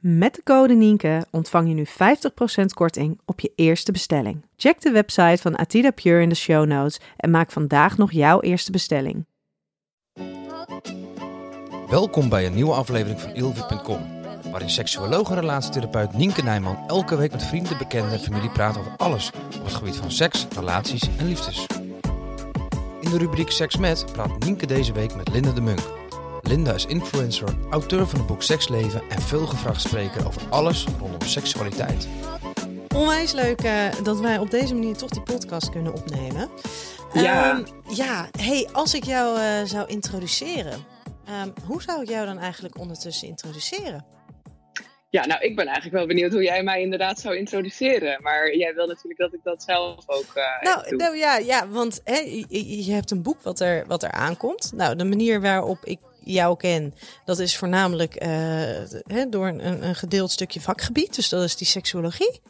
Met de code Nienke ontvang je nu 50% korting op je eerste bestelling. Check de website van Atida Pure in de show notes en maak vandaag nog jouw eerste bestelling. Welkom bij een nieuwe aflevering van Ilvi.com, waarin seksuoloog en relatietherapeut Nienke Nijman elke week met vrienden, bekenden en familie praat over alles op het gebied van seks, relaties en liefdes. In de rubriek Seks met praat Nienke deze week met Linda de Munk. Linda is influencer, auteur van het boek Seksleven en veelgevraagd spreker over alles rondom seksualiteit. Onwijs leuk eh, dat wij op deze manier toch die podcast kunnen opnemen. Ja. Ehm, ja, hey, als ik jou eh, zou introduceren, ehm, hoe zou ik jou dan eigenlijk ondertussen introduceren? Ja, nou, ik ben eigenlijk wel benieuwd hoe jij mij inderdaad zou introduceren. Maar jij wil natuurlijk dat ik dat zelf ook uh, Nou, doe. nou ja, ja, want hè, je, je hebt een boek wat er, wat er aankomt. Nou, de manier waarop ik jou ken, dat is voornamelijk eh, hè, door een, een gedeeld stukje vakgebied. Dus dat is die seksuologie.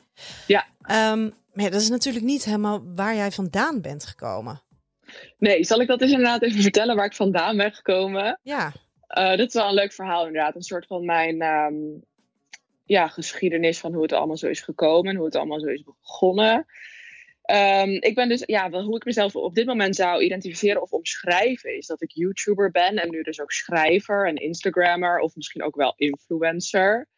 Ja. Ehm, maar ja, dat is natuurlijk niet helemaal waar jij vandaan bent gekomen. Nee, zal ik dat eens inderdaad even vertellen waar ik vandaan ben gekomen? Ja, Eh dat is wel een leuk verhaal inderdaad. Een soort van mijn ehm, ja, geschiedenis van hoe het allemaal zo is gekomen. Hoe het allemaal zo is begonnen. Ehm, ik ben dus, ja, hoe ik mezelf op dit moment zou identificeren of omschrijven, is dat ik YouTuber ben en nu dus ook schrijver en Instagrammer of misschien ook wel influencer.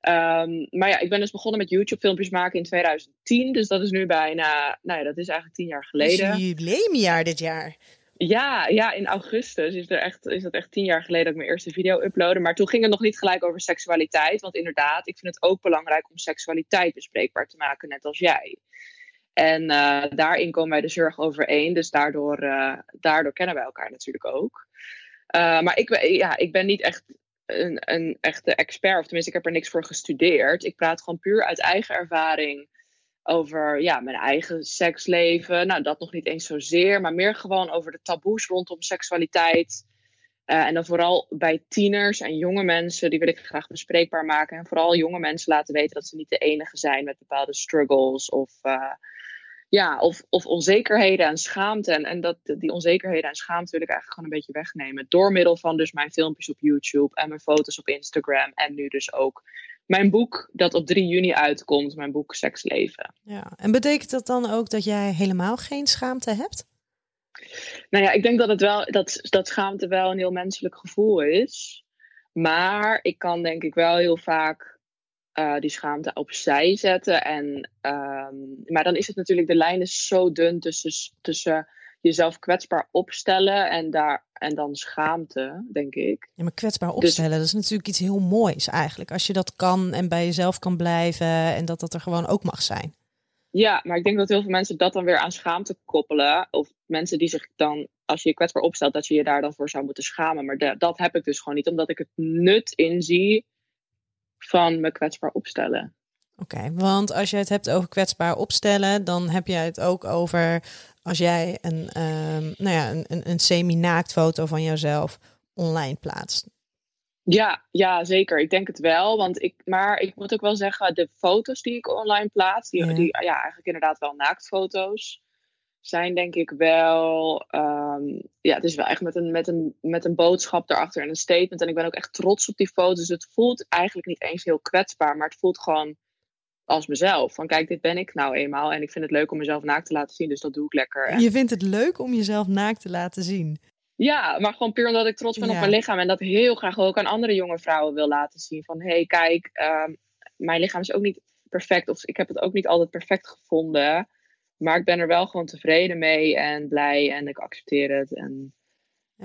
Ehm, maar ja, ik ben dus begonnen met YouTube-filmpjes maken in 2010, dus dat is nu bijna, nou ja, dat is eigenlijk tien jaar geleden. Dus jubileumjaar dit jaar. Ja, ja, in augustus is, er echt, is dat echt tien jaar geleden dat ik mijn eerste video uploadde. Maar toen ging het nog niet gelijk over seksualiteit. Want inderdaad, ik vind het ook belangrijk om seksualiteit bespreekbaar te maken, net als jij. En eh, daarin komen wij de zorg overeen. Dus daardoor, eh, daardoor kennen wij elkaar natuurlijk ook. Eh, maar ik, ben- ja, ik ben niet echt een, een echte expert. Of tenminste, ik heb er niks voor gestudeerd. Ik praat gewoon puur uit eigen ervaring over ja, mijn eigen seksleven. Nou, dat nog niet eens zozeer, maar meer gewoon over de taboes rondom seksualiteit. En dan vooral bij tieners en jonge mensen, die wil ik graag bespreekbaar maken. En vooral jonge mensen laten weten dat ze niet de enige zijn met bepaalde struggles of, ja, of, of onzekerheden en schaamte. En, en dat, die onzekerheden en schaamte wil ik eigenlijk gewoon een beetje wegnemen. Door middel van dus mijn filmpjes op YouTube en mijn foto's op Instagram. En nu dus ook mijn boek dat op 3 juni uitkomt, mijn boek Seksleven. Ja. En betekent dat dan ook dat jij helemaal geen schaamte hebt? Nou ja, ik denk dat, het wel, dat, dat schaamte wel een heel menselijk gevoel is. Maar ik kan denk ik wel heel vaak eh, die schaamte opzij zetten. En, ehm, maar dan is het natuurlijk, de lijn is zo dun tussen, tussen jezelf kwetsbaar opstellen en, daar, en dan schaamte, denk ik. Ja, maar kwetsbaar Dus- opstellen, dat is natuurlijk iets heel moois eigenlijk. Als je dat kan en bij jezelf kan blijven en dat dat er gewoon ook mag zijn. Ja, maar ik denk dat heel veel mensen dat dan weer aan schaamte koppelen. Of mensen die zich dan, als je je kwetsbaar opstelt, dat je je daar dan voor zou moeten schamen. Maar da- dat heb ik dus gewoon niet, omdat ik het nut inzie van me kwetsbaar opstellen. Oké, want als je het hebt over kwetsbaar opstellen, dan heb je het ook over als jij een, ehm, nou ja, een, een, een semi-naakt foto van jezelf online plaatst. Ja, ja, zeker. Ik denk het wel. Want ik, maar ik moet ook wel zeggen, de foto's die ik online plaats, die, Ja. die ja, eigenlijk inderdaad wel naaktfoto's, zijn denk ik wel, ehm, ja, het is wel echt met een, met, een, met een boodschap erachter en een statement. En ik ben ook echt trots op die foto's. Dus het voelt eigenlijk niet eens heel kwetsbaar, maar het voelt gewoon als mezelf. Van kijk, dit ben ik nou eenmaal en ik vind het leuk om mezelf naakt te laten zien, dus dat doe ik lekker. En- Je vindt het leuk om jezelf naakt te laten zien. Ja, maar gewoon puur omdat ik trots ben Ja. op mijn lichaam. En dat heel graag ook aan andere jonge vrouwen wil laten zien. Van, hé, hey, kijk, ehm, mijn lichaam is ook niet perfect. Of ik heb het ook niet altijd perfect gevonden. Maar ik ben er wel gewoon tevreden mee en blij. En ik accepteer het. En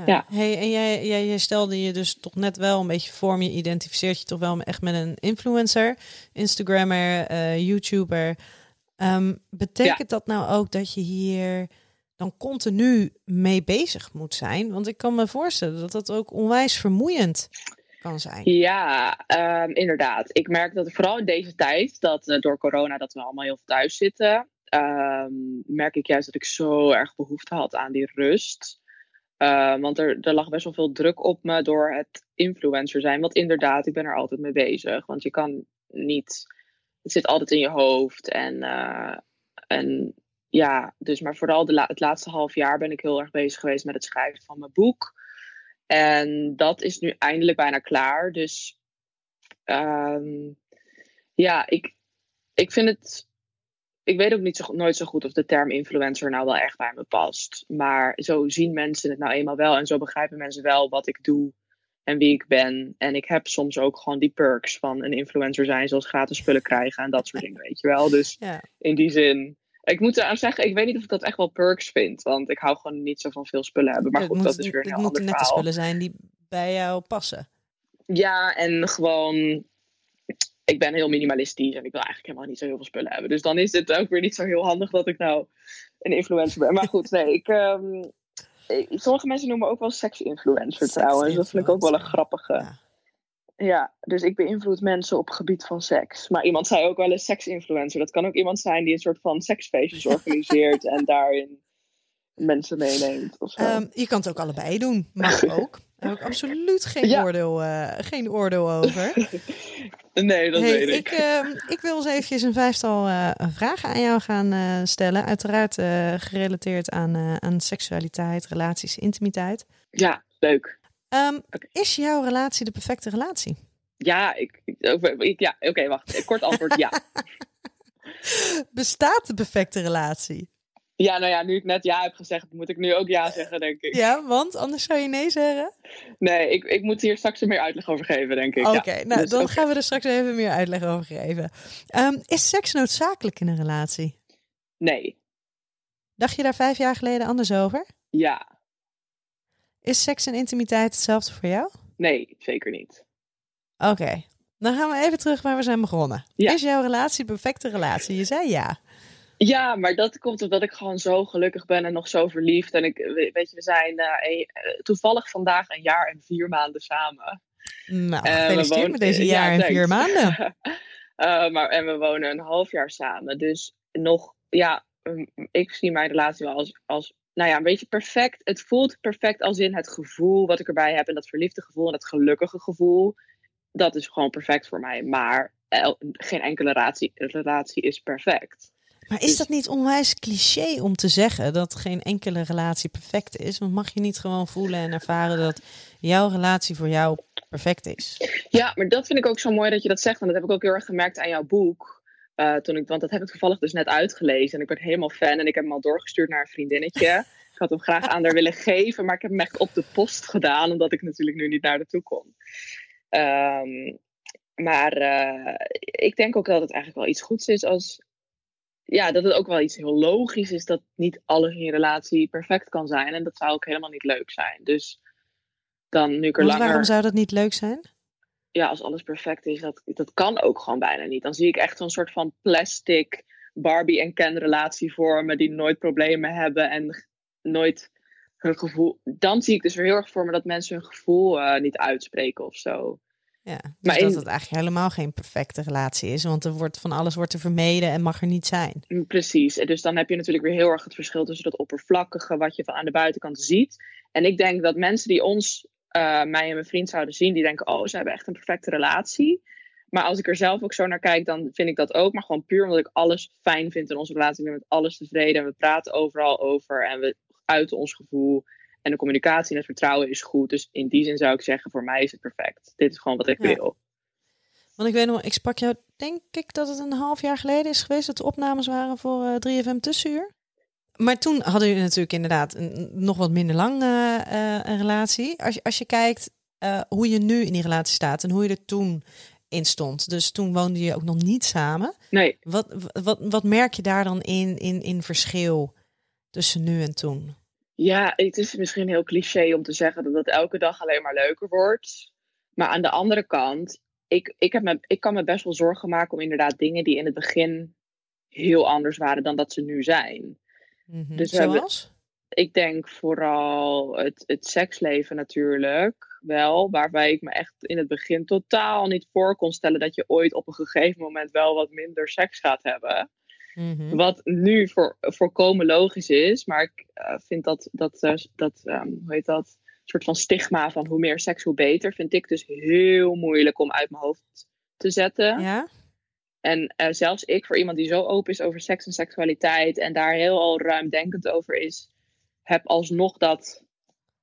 Ja. Hey, en jij, jij, jij stelde je dus toch net wel een beetje voor. Je identificeert je toch wel echt met een influencer, Instagrammer, eh, YouTuber. Ehm, betekent dat nou ook dat je hier dan continu mee bezig moet zijn? Want ik kan me voorstellen dat dat ook onwijs vermoeiend kan zijn. Ja, ehm, inderdaad. Ik merk dat vooral in deze tijd, dat uh, door corona, dat we allemaal heel veel thuis zitten, ehm, merk ik juist dat ik zo erg behoefte had aan die rust. Uh, want er, er lag best wel veel druk op me door het influencer zijn. Want inderdaad, ik ben er altijd mee bezig. Want je kan niet. Het zit altijd in je hoofd. En, uh, en ja, dus maar vooral de het laatste half jaar ben ik heel erg bezig geweest met het schrijven van mijn boek. En dat is nu eindelijk bijna klaar. Dus um, ja, ik, ik vind het. Ik weet ook niet zo, nooit zo goed of de term influencer nou wel echt bij me past. Maar zo zien mensen het nou eenmaal wel. En zo begrijpen mensen wel wat ik doe en wie ik ben. En ik heb soms ook gewoon die perks van een influencer zijn, zoals gratis spullen krijgen en dat soort dingen, weet je wel. Dus ja. in die zin. Ik moet eraan zeggen, ik weet niet of ik dat echt wel perks vind. Want ik hou gewoon niet zo van veel spullen hebben. Maar goed, het dat is weer een Het heel moeten ander net de verhaal. spullen zijn die bij jou passen. Ja, en gewoon. Ik ben heel minimalistisch en ik wil eigenlijk helemaal niet zo heel veel spullen hebben. Dus dan is het ook weer niet zo heel handig dat ik nou een influencer ben. Maar goed, nee, ik. ehm, sommige mensen noemen me ook wel sex-influencer trouwens. Dat vind ik ook wel een grappige. Ja. Ja, dus ik beïnvloed mensen op het gebied van seks. Maar iemand zei ook wel eens seks-influencer. Dat kan ook iemand zijn die een soort van seksfeestjes organiseert en daarin mensen meeneemt. Of zo. Ehm, je kan het ook allebei doen. Mag ook. Daar heb ik absoluut geen, Ja. oordeel, eh, geen oordeel over. nee, dat Hey, weet ik. ik, ehm, ik wil eens eventjes een vijftal eh, vragen aan jou gaan eh, stellen. Uiteraard gerelateerd aan, aan seksualiteit, relaties, intimiteit. Ja, leuk. Oké. Is jouw relatie de perfecte relatie? Ja, ik, ik, ik- ja oké, wacht. Kort antwoord ja. Bestaat de perfecte relatie? Ja, nou ja, nu ik net ja heb gezegd, moet ik nu ook ja zeggen, denk ik. Ja, want anders zou je nee zeggen. Nee, ik, ik moet hier straks meer uitleg over geven, denk ik. Oké, ja. nou Dus, dan gaan we er straks even meer uitleg over geven. Ehm, is seks noodzakelijk in een relatie? Nee, Dacht je daar vijf jaar geleden anders over? ja, Is seks en intimiteit hetzelfde voor jou? nee, zeker niet. Oké, dan gaan we even terug waar we zijn begonnen. Ja. Is jouw relatie de perfecte relatie? Je zei ja. Ja, maar dat komt omdat ik gewoon zo gelukkig ben en nog zo verliefd. En ik, we- weet je, we zijn eh, een- eh, toevallig vandaag een jaar en vier maanden samen. Nou, Eh, gefeliciteerd wonen- met deze ja, jaar en vier maanden. Maar, en we wonen een half jaar samen. Dus nog, ja, mm, ik zie mijn relatie wel als, als, nou ja, een beetje perfect. Het voelt perfect als in het gevoel wat ik erbij heb. En dat verliefde gevoel en dat gelukkige gevoel. Dat is gewoon perfect voor mij. Maar el- geen enkele relatie, relatie is perfect. Maar is dat niet onwijs cliché om te zeggen dat geen enkele relatie perfect is? Want mag je niet gewoon voelen en ervaren dat jouw relatie voor jou perfect is? Ja, maar dat vind ik ook zo mooi dat je dat zegt. En dat heb ik ook heel erg gemerkt aan jouw boek. Eh, toen ik, want dat heb ik toevallig dus net uitgelezen. En ik werd helemaal fan. En ik heb hem al doorgestuurd naar een vriendinnetje. ik had hem graag aan haar willen geven. Maar ik heb hem echt op de post gedaan. Omdat ik natuurlijk nu niet naar de toe kon. Ehm, maar eh, ik denk ook dat het eigenlijk wel iets goeds is als... Ja, dat het ook wel iets heel logisch is dat niet alles in je relatie perfect kan zijn. En dat zou ook helemaal niet leuk zijn. Dus dan nu ik er Want langer waarom zou dat niet leuk zijn? ja, als alles perfect is, dat, dat kan ook gewoon bijna niet. Dan zie ik echt zo'n soort van plastic Barbie en Ken relatie vormen die nooit problemen hebben en nooit hun gevoel. Dan zie ik dus weer heel erg voor me dat mensen hun gevoel eh, niet uitspreken of zo. Ja, dus Maar dat in- het eigenlijk helemaal geen perfecte relatie is. Want er wordt van alles wordt er vermeden en mag er niet zijn. Mm, Precies. En Dus dan heb je natuurlijk weer heel erg het verschil tussen dat oppervlakkige wat je van aan de buitenkant ziet. En ik denk dat mensen die ons, eh, mij en mijn vriend zouden zien, die denken, oh, ze hebben echt een perfecte relatie. Maar als ik er zelf ook zo naar kijk, dan vind ik dat ook. Maar gewoon puur omdat ik alles fijn vind in onze relatie. Ik ben met alles tevreden en we praten overal over. En we uiten ons gevoel. En de communicatie en het vertrouwen is goed. Dus in die zin zou ik zeggen, voor mij is het perfect. Dit is gewoon wat ik Ja. wil. Want ik weet nog, ik sprak jou, denk ik dat het een half jaar geleden is geweest dat de opnames waren voor eh, 3FM Tussenuur. Maar toen hadden jullie natuurlijk inderdaad een, nog wat minder lang eh, eh, een relatie. Als je, als je kijkt hoe je nu in die relatie staat en hoe je er toen in stond. Dus toen woonde je ook nog niet samen. Nee, Wat, wat, wat merk je daar dan in, in, in verschil tussen nu en toen? Ja, het is misschien heel cliché om te zeggen dat het elke dag alleen maar leuker wordt. Maar aan de andere kant, ik, ik, heb me, ik kan me best wel zorgen maken om inderdaad dingen die in het begin heel anders waren dan dat ze nu zijn. Dus we hebben- Zoals? Ik denk vooral het, het seksleven natuurlijk. wel, waarbij ik me echt in het begin totaal niet voor kon stellen dat je ooit op een gegeven moment wel wat minder seks gaat hebben. Mhm. Wat nu voor, voorkomen logisch is, maar ik eh, vind dat, dat, eh, dat ehm, hoe heet dat, soort van stigma van hoe meer seks, hoe beter, vind ik dus heel moeilijk om uit mijn hoofd te zetten. Ja? En eh, zelfs ik, voor iemand die zo open is over seks en seksualiteit en daar heel al ruimdenkend over is, heb alsnog dat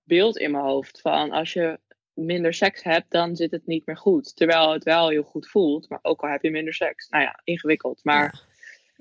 beeld in mijn hoofd van als je minder seks hebt, dan zit het niet meer goed. Terwijl het wel heel goed voelt, maar ook al heb je minder seks. Nou ja, ingewikkeld. Maar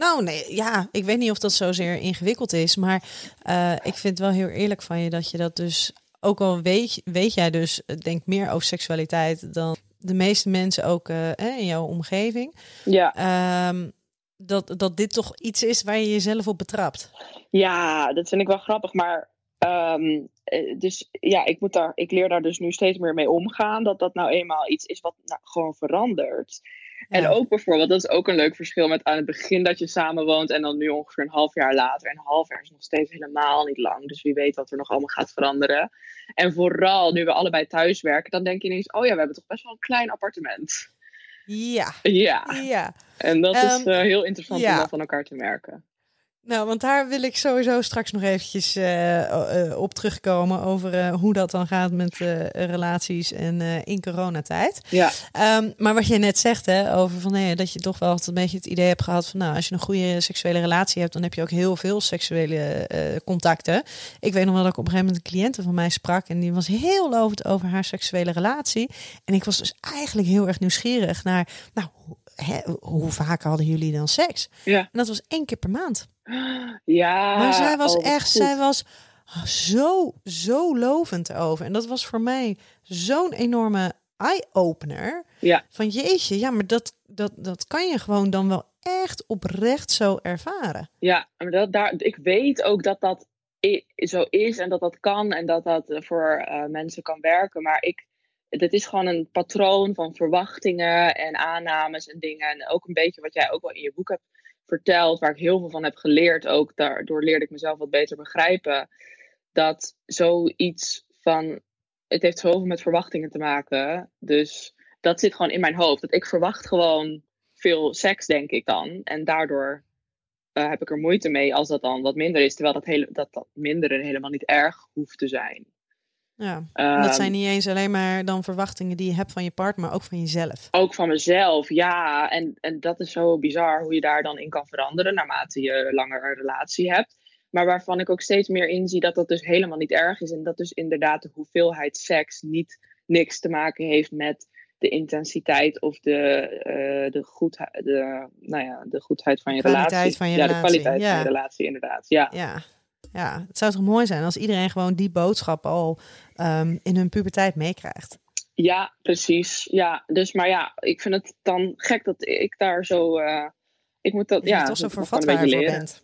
Nou, nee, ja, ik weet niet of dat zozeer ingewikkeld is, maar eh, ik vind het wel heel eerlijk van je dat je dat dus, ook al weet, weet jij dus, eh, denk meer over seksualiteit dan de meeste mensen ook eh, in jouw omgeving, ja. ehm, dat, dat dit toch iets is waar je jezelf op betrapt. Ja, dat vind ik wel grappig. Maar ehm, eh, dus ja, ik, moet daar, ik leer daar dus nu steeds meer mee omgaan. Dat dat nou eenmaal iets is wat nou, gewoon verandert. En ook bijvoorbeeld, dat is ook een leuk verschil met aan het begin dat je samen woont en dan nu ongeveer een half jaar later. En een half jaar is nog steeds helemaal niet lang. Dus wie weet wat er nog allemaal gaat veranderen. En vooral nu we allebei thuis werken, dan denk je ineens, oh ja, we hebben toch best wel een klein appartement. Ja, Ja, ja. en dat is Ehm, eh, heel interessant om dat van elkaar te merken. Nou, want daar wil ik sowieso straks nog eventjes eh, eh, op terugkomen over eh, hoe dat dan gaat met relaties en in coronatijd. Ja, Ehm, maar wat je net zegt, hè, over van nee, dat je toch wel altijd een beetje het idee hebt gehad van nou, als je een goede seksuele relatie hebt, dan heb je ook heel veel seksuele contacten. Ik weet nog wel dat ik op een gegeven moment een cliënte van mij sprak en die was heel lovend over haar seksuele relatie. En ik was dus eigenlijk heel erg nieuwsgierig naar, nou, hoe vaak hadden jullie dan seks? ja. En dat was één keer per maand. Ja. Maar zij was oh, echt, goed. zij was zo, zo lovend over. En dat was voor mij zo'n enorme eye-opener. Ja. Van jeetje, ja, maar dat, dat, dat kan je gewoon dan wel echt oprecht zo ervaren. Ja, maar dat, daar, ik weet ook dat dat zo is en dat dat kan en dat dat eh, voor eh, mensen kan werken. Maar ik, het is gewoon een patroon van verwachtingen en aannames en dingen. En ook een beetje wat jij ook wel in je boek hebt verteld, waar ik heel veel van heb geleerd. Ook daardoor leerde ik mezelf wat beter begrijpen. Dat zoiets van, het heeft zoveel met verwachtingen te maken. Dus dat zit gewoon in mijn hoofd. Dat ik verwacht gewoon veel seks, denk ik dan. En daardoor eh, heb ik er moeite mee als dat dan wat minder is. Terwijl dat, hele, dat, dat mindere helemaal niet erg hoeft te zijn. Ja. Dat Ehm, zijn niet eens alleen maar dan verwachtingen die je hebt van je partner, maar ook van jezelf. Ook van mezelf, ja. En, en dat is zo bizar hoe je daar dan in kan veranderen naarmate je langer een relatie hebt. Maar waarvan ik ook steeds meer inzie dat dat dus helemaal niet erg is. En dat dus inderdaad de hoeveelheid seks niet niks te maken heeft met de intensiteit of de, eh, de, goedheid, de, nou ja, de goedheid van je Kwaliteit relatie. van je ja, relatie, de kwaliteit ja. van je relatie, inderdaad. Ja. Ja. Ja, het zou toch mooi zijn als iedereen gewoon die boodschap al ehm, in hun puberteit meekrijgt. Ja, precies. Ja, dus maar ja, ik vind het dan gek dat ik daar zo. eh, ik moet dat. Je ja, toch zo ik voor bent.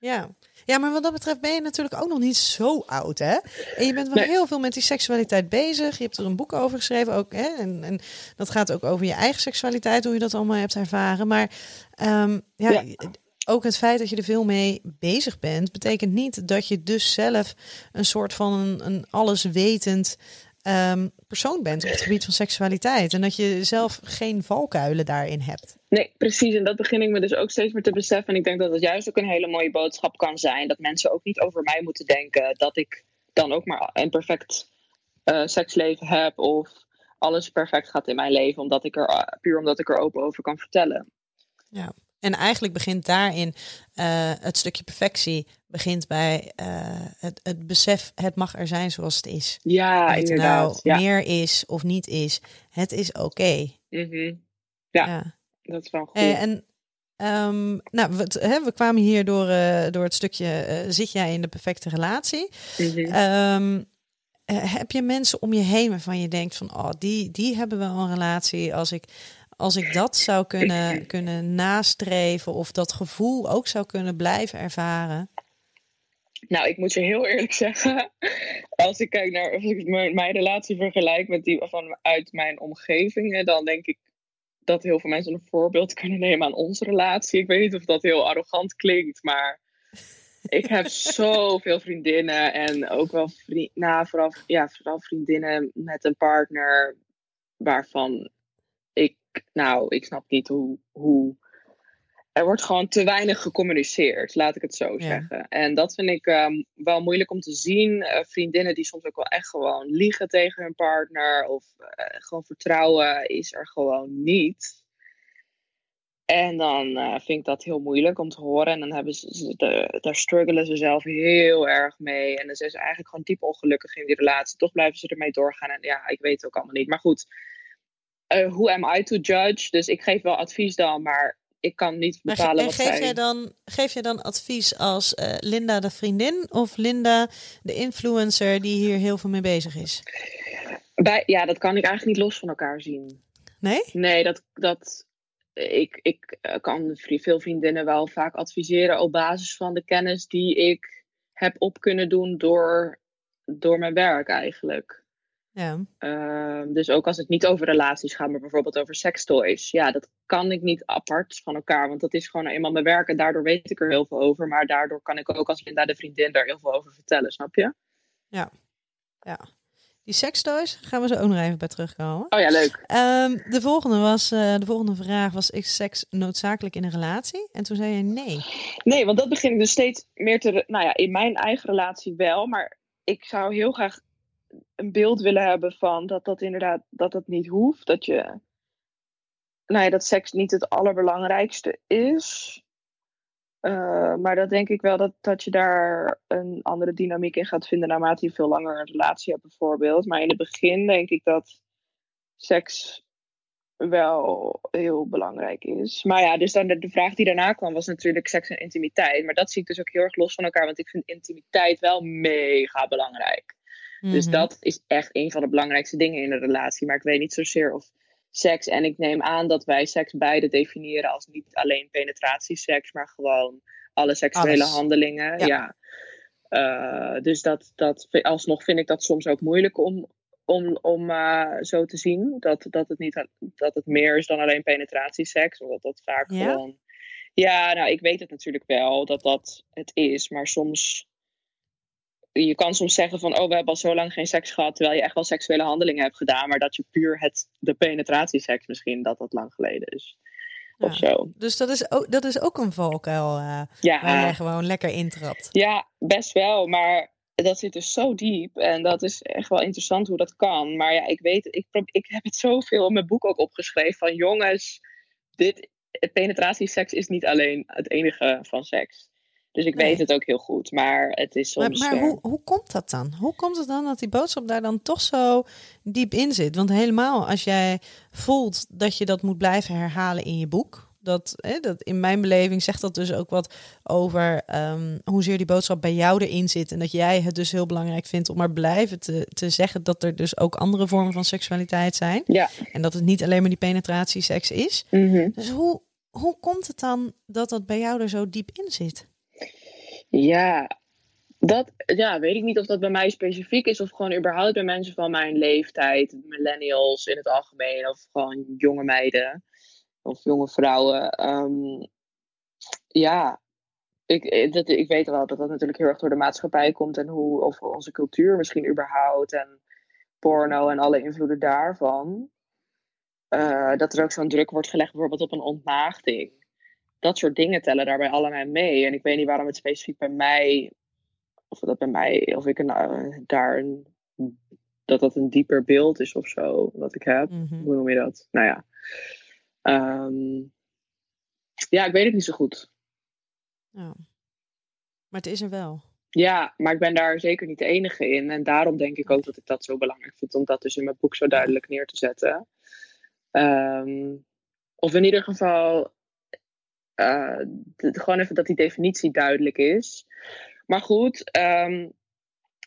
Ja. ja, maar wat dat betreft ben je natuurlijk ook nog niet zo oud, hè? En je bent wel Nee. heel veel met die seksualiteit bezig. Je hebt er een boek over geschreven ook, hè? En, en dat gaat ook over je eigen seksualiteit, hoe je dat allemaal hebt ervaren. Maar ehm, ja, Ja. Ook het feit dat je er veel mee bezig bent, betekent niet dat je dus zelf een soort van een, een alleswetend ehm, persoon bent op het gebied van seksualiteit. En dat je zelf geen valkuilen daarin hebt. Nee, precies. En dat begin ik me dus ook steeds meer te beseffen. En ik denk dat het juist ook een hele mooie boodschap kan zijn. Dat mensen ook niet over mij moeten denken dat ik dan ook maar een perfect eh, seksleven heb. Of alles perfect gaat in mijn leven. Omdat ik er, puur omdat ik er open over kan vertellen. En eigenlijk begint daarin eh, het stukje perfectie begint bij eh, het, het besef, het mag er zijn zoals het is. Ja, het er inderdaad. nou ja. meer is of niet is, het is oké. Mhm. Ja. Ja. dat is wel goed. Eh, en ehm, nou, we, hè, we kwamen hier door, door het stukje, zit jij in de perfecte relatie? Mhm. Ehm, eh, heb je mensen om je heen waarvan je denkt van, oh, die, die hebben wel een relatie. Als ik, als ik dat zou kunnen, kunnen nastreven of dat gevoel ook zou kunnen blijven ervaren. Nou, ik moet je heel eerlijk zeggen, als ik kijk naar of ik mijn, mijn relatie vergelijk met die van uit mijn omgeving, hè, dan denk ik dat heel veel mensen een voorbeeld kunnen nemen aan onze relatie. Ik weet niet of dat heel arrogant klinkt, maar ik heb zoveel vriendinnen en ook wel vriend, nou, vooral, ja, vooral vriendinnen met een partner waarvan nou, ik snap niet hoe, hoe er wordt gewoon te weinig gecommuniceerd, laat ik het zo zeggen. En dat vind ik um, wel moeilijk om te zien. Uh, vriendinnen die soms ook wel echt gewoon liegen tegen hun partner of uh, gewoon vertrouwen is er gewoon niet. En dan uh, vind ik dat heel moeilijk om te horen. En dan hebben ze, de, daar struggelen ze zelf heel erg mee. En dan zijn ze eigenlijk gewoon diep ongelukkig in die relatie. Toch blijven ze ermee doorgaan. En ja, ik weet het ook allemaal niet. Maar goed, uh, who am I to judge? Dus ik geef wel advies dan, maar ik kan niet bepalen maar, wat geef zij... Jij dan, geef je dan advies als uh, Linda de vriendin of Linda de influencer die hier heel veel mee bezig is? Bij, ja, dat kan ik eigenlijk niet los van elkaar zien. Nee? Nee, dat... dat ik, ik kan veel vriendinnen wel vaak adviseren op basis van de kennis die ik heb op kunnen doen door, door mijn werk eigenlijk. Ja. Uh, dus ook als het niet over relaties gaat, maar bijvoorbeeld over sextoys. Ja, dat kan ik niet apart van elkaar, want dat is gewoon eenmaal mijn werk en daardoor weet ik er heel veel over. Maar daardoor kan ik ook als Linda de vriendin daar heel veel over vertellen, snap je? Ja, ja. Die sextoys gaan we zo ook nog even bij terugkomen. Oh ja, leuk. Um, de, volgende was, uh, de volgende vraag was: Is seks noodzakelijk in een relatie? En toen zei je nee. Nee, want dat begin ik dus steeds meer te. Nou ja, in mijn eigen relatie wel. Maar ik zou heel graag een beeld willen hebben van dat dat inderdaad dat dat niet hoeft. Dat je. Nou ja, dat seks niet het allerbelangrijkste is. Uh, maar dat denk ik wel dat, dat je daar een andere dynamiek in gaat vinden naarmate je veel langer een relatie hebt, bijvoorbeeld. Maar in het begin denk ik dat seks wel heel belangrijk is. Maar ja, dus dan de, de vraag die daarna kwam was natuurlijk seks en intimiteit. Maar dat zie ik dus ook heel erg los van elkaar, want ik vind intimiteit wel mega belangrijk. Dus dat is echt een van de belangrijkste dingen in een relatie. Maar ik weet niet zozeer of seks. En ik neem aan dat wij seks beide definiëren als niet alleen penetratieseks, maar gewoon alle seksuele Alles. handelingen. Ja. ja. Uh, dus dat, dat, alsnog vind ik dat soms ook moeilijk om, om, om uh, zo te zien. Dat, dat, het niet, dat het meer is dan alleen penetratieseks. Omdat dat vaak ja? gewoon. Ja, nou, ik weet het natuurlijk wel dat dat het is. Maar soms je kan soms zeggen van, oh, we hebben al zo lang geen seks gehad, terwijl je echt wel seksuele handelingen hebt gedaan, maar dat je puur het, de penetratieseks misschien, dat dat lang geleden is. Ja. Of zo. Dus dat is ook, dat is ook een valkuil uh, ja. waar je gewoon lekker intrapt. Ja, best wel, maar dat zit dus zo diep en dat is echt wel interessant hoe dat kan. Maar ja, ik weet, ik, ik heb het zoveel in mijn boek ook opgeschreven van, jongens, dit, penetratieseks is niet alleen het enige van seks. Dus ik nee. weet het ook heel goed. Maar het is soms. Maar, maar hoe, hoe komt dat dan? Hoe komt het dan dat die boodschap daar dan toch zo diep in zit? Want helemaal als jij voelt dat je dat moet blijven herhalen in je boek. Dat, hè, dat in mijn beleving zegt dat dus ook wat over um, hoezeer die boodschap bij jou erin zit. En dat jij het dus heel belangrijk vindt om maar blijven te, te zeggen dat er dus ook andere vormen van seksualiteit zijn. Ja. En dat het niet alleen maar die penetratieseks is. Mm -hmm. Dus hoe, hoe komt het dan dat dat bij jou er zo diep in zit? Ja, dat ja, weet ik niet of dat bij mij specifiek is of gewoon überhaupt bij mensen van mijn leeftijd, millennials in het algemeen, of gewoon jonge meiden of jonge vrouwen. Um, ja, ik, dat, ik weet wel dat dat natuurlijk heel erg door de maatschappij komt en hoe, of onze cultuur misschien überhaupt en porno en alle invloeden daarvan. Uh, dat er ook zo'n druk wordt gelegd bijvoorbeeld op een ontmaagding dat soort dingen tellen daarbij allemaal mee. En ik weet niet waarom het specifiek bij mij, of dat bij mij, of ik een, uh, daar een, dat dat een dieper beeld is of zo, wat ik heb. Mhm. Hoe noem je dat? Nou ja. Um, ja, ik weet het niet zo goed. Ja. Maar het is er wel. Ja, maar ik ben daar zeker niet de enige in. En daarom denk ik ook dat ik dat zo belangrijk vind om dat dus in mijn boek zo duidelijk neer te zetten. Um, of in ieder geval uh, gewoon even dat die definitie duidelijk is. Maar goed, um,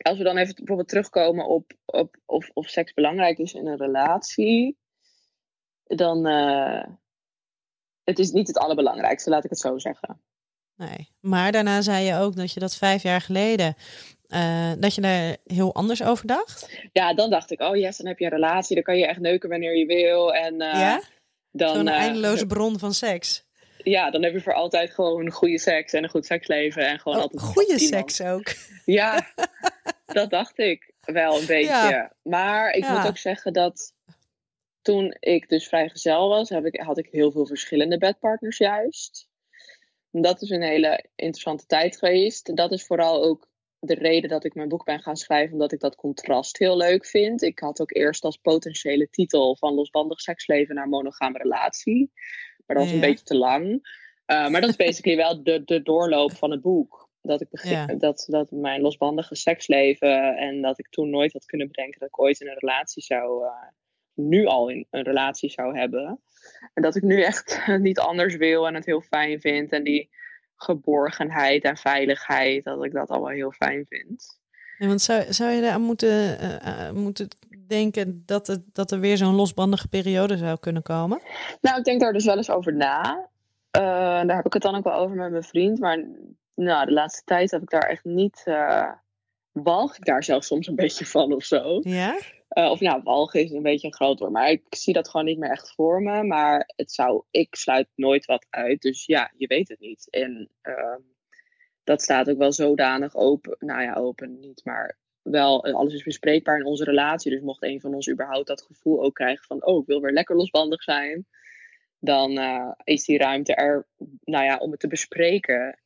als we dan even bijvoorbeeld terugkomen op, op of, of seks belangrijk is in een relatie, dan uh, het is niet het allerbelangrijkste, laat ik het zo zeggen. Nee, maar daarna zei je ook dat je dat vijf jaar geleden, uh, dat je daar heel anders over dacht. Ja, dan dacht ik, oh yes, dan heb je een relatie, dan kan je echt neuken wanneer je wil. En, uh, ja? dan, Zo'n eindeloze bron van seks. Ja, dan heb je voor altijd gewoon goede seks en een goed seksleven. En gewoon Oh, altijd goede seks ook. Ja, dat dacht ik wel een beetje. Ja. Maar ik Ja. moet ook zeggen dat toen ik dus vrijgezel was, heb ik, had ik heel veel verschillende bedpartners juist. Dat is een hele interessante tijd geweest. Dat is vooral ook de reden dat ik mijn boek ben gaan schrijven, omdat ik dat contrast heel leuk vind. Ik had ook eerst als potentiële titel van losbandig seksleven naar monogame relatie. Maar dat was een beetje te lang. Uh, maar dat is basically wel de, de doorloop van het boek. Dat ik begin, dat, dat mijn losbandige seksleven en dat ik toen nooit had kunnen bedenken dat ik ooit in een relatie zou, uh, nu al in een relatie zou hebben. En dat ik nu echt niet anders wil en het heel fijn vind. En die geborgenheid en veiligheid, dat ik dat allemaal heel fijn vind. Want zou, zou je aan moeten, uh, uh, moeten denken dat, het, dat er weer zo'n losbandige periode zou kunnen komen? Nou, ik denk daar dus wel eens over na. Uh, daar heb ik het dan ook wel over met mijn vriend. Maar nou, de laatste tijd heb ik daar echt niet. Uh, walg ik daar zelfs soms een beetje van of zo. Ja? Uh, of ja, walgen is een beetje een groot woord. Maar ik zie dat gewoon niet meer echt voor me. Maar het zou, ik sluit nooit wat uit. Dus ja, je weet het niet. En uh, dat staat ook wel zodanig open. Nou ja, open niet. Maar wel, alles is bespreekbaar in onze relatie. Dus mocht een van ons überhaupt dat gevoel ook krijgen van... Oh, ik wil weer lekker losbandig zijn. Dan uh, is die ruimte er, nou ja, om het te bespreken.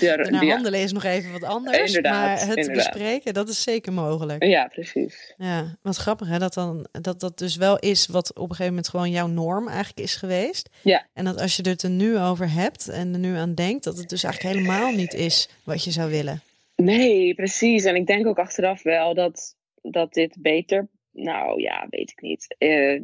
Ja, de, naar handelen is nog even wat anders. Inderdaad, maar het inderdaad. bespreken, dat is zeker mogelijk. Ja, precies. Ja, wat grappig hè, dat, dan, dat dat dus wel is wat op een gegeven moment gewoon jouw norm eigenlijk is geweest. Ja. En dat als je het er nu over hebt en er nu aan denkt, dat het dus eigenlijk helemaal niet is wat je zou willen. Nee, precies. En ik denk ook achteraf wel dat, dat dit beter... Nou ja, weet ik niet. Uh,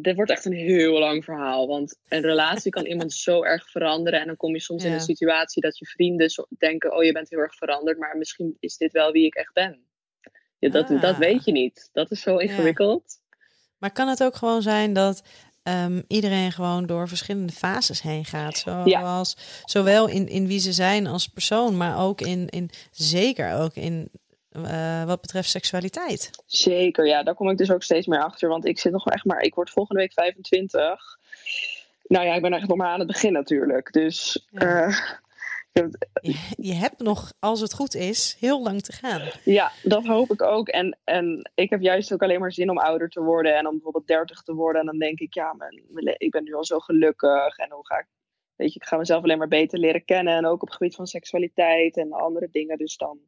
dit wordt echt een heel lang verhaal. Want een relatie kan iemand zo erg veranderen. En dan kom je soms ja. in een situatie dat je vrienden denken: Oh, je bent heel erg veranderd. Maar misschien is dit wel wie ik echt ben. Ja, dat, ah. dat weet je niet. Dat is zo ingewikkeld. Ja. Maar kan het ook gewoon zijn dat um, iedereen gewoon door verschillende fases heen gaat? Zoals, ja. Zowel in, in wie ze zijn als persoon, maar ook in, in zeker ook in uh, wat betreft seksualiteit. Zeker, ja, daar kom ik dus ook steeds meer achter. Want ik zit nog echt maar, ik word volgende week 25. Nou ja, ik ben echt nog maar aan het begin natuurlijk. Dus. Ja. Uh, je, hebt nog, als het goed is, heel lang te gaan. Ja, dat hoop ik ook. En, en ik heb juist ook alleen maar zin om ouder te worden. En om bijvoorbeeld 30 te worden. En dan denk ik, ja, ik ben nu al zo gelukkig. En hoe ga ik. Weet je, ik ga mezelf alleen maar beter leren kennen. En ook op het gebied van seksualiteit en andere dingen. Dus dan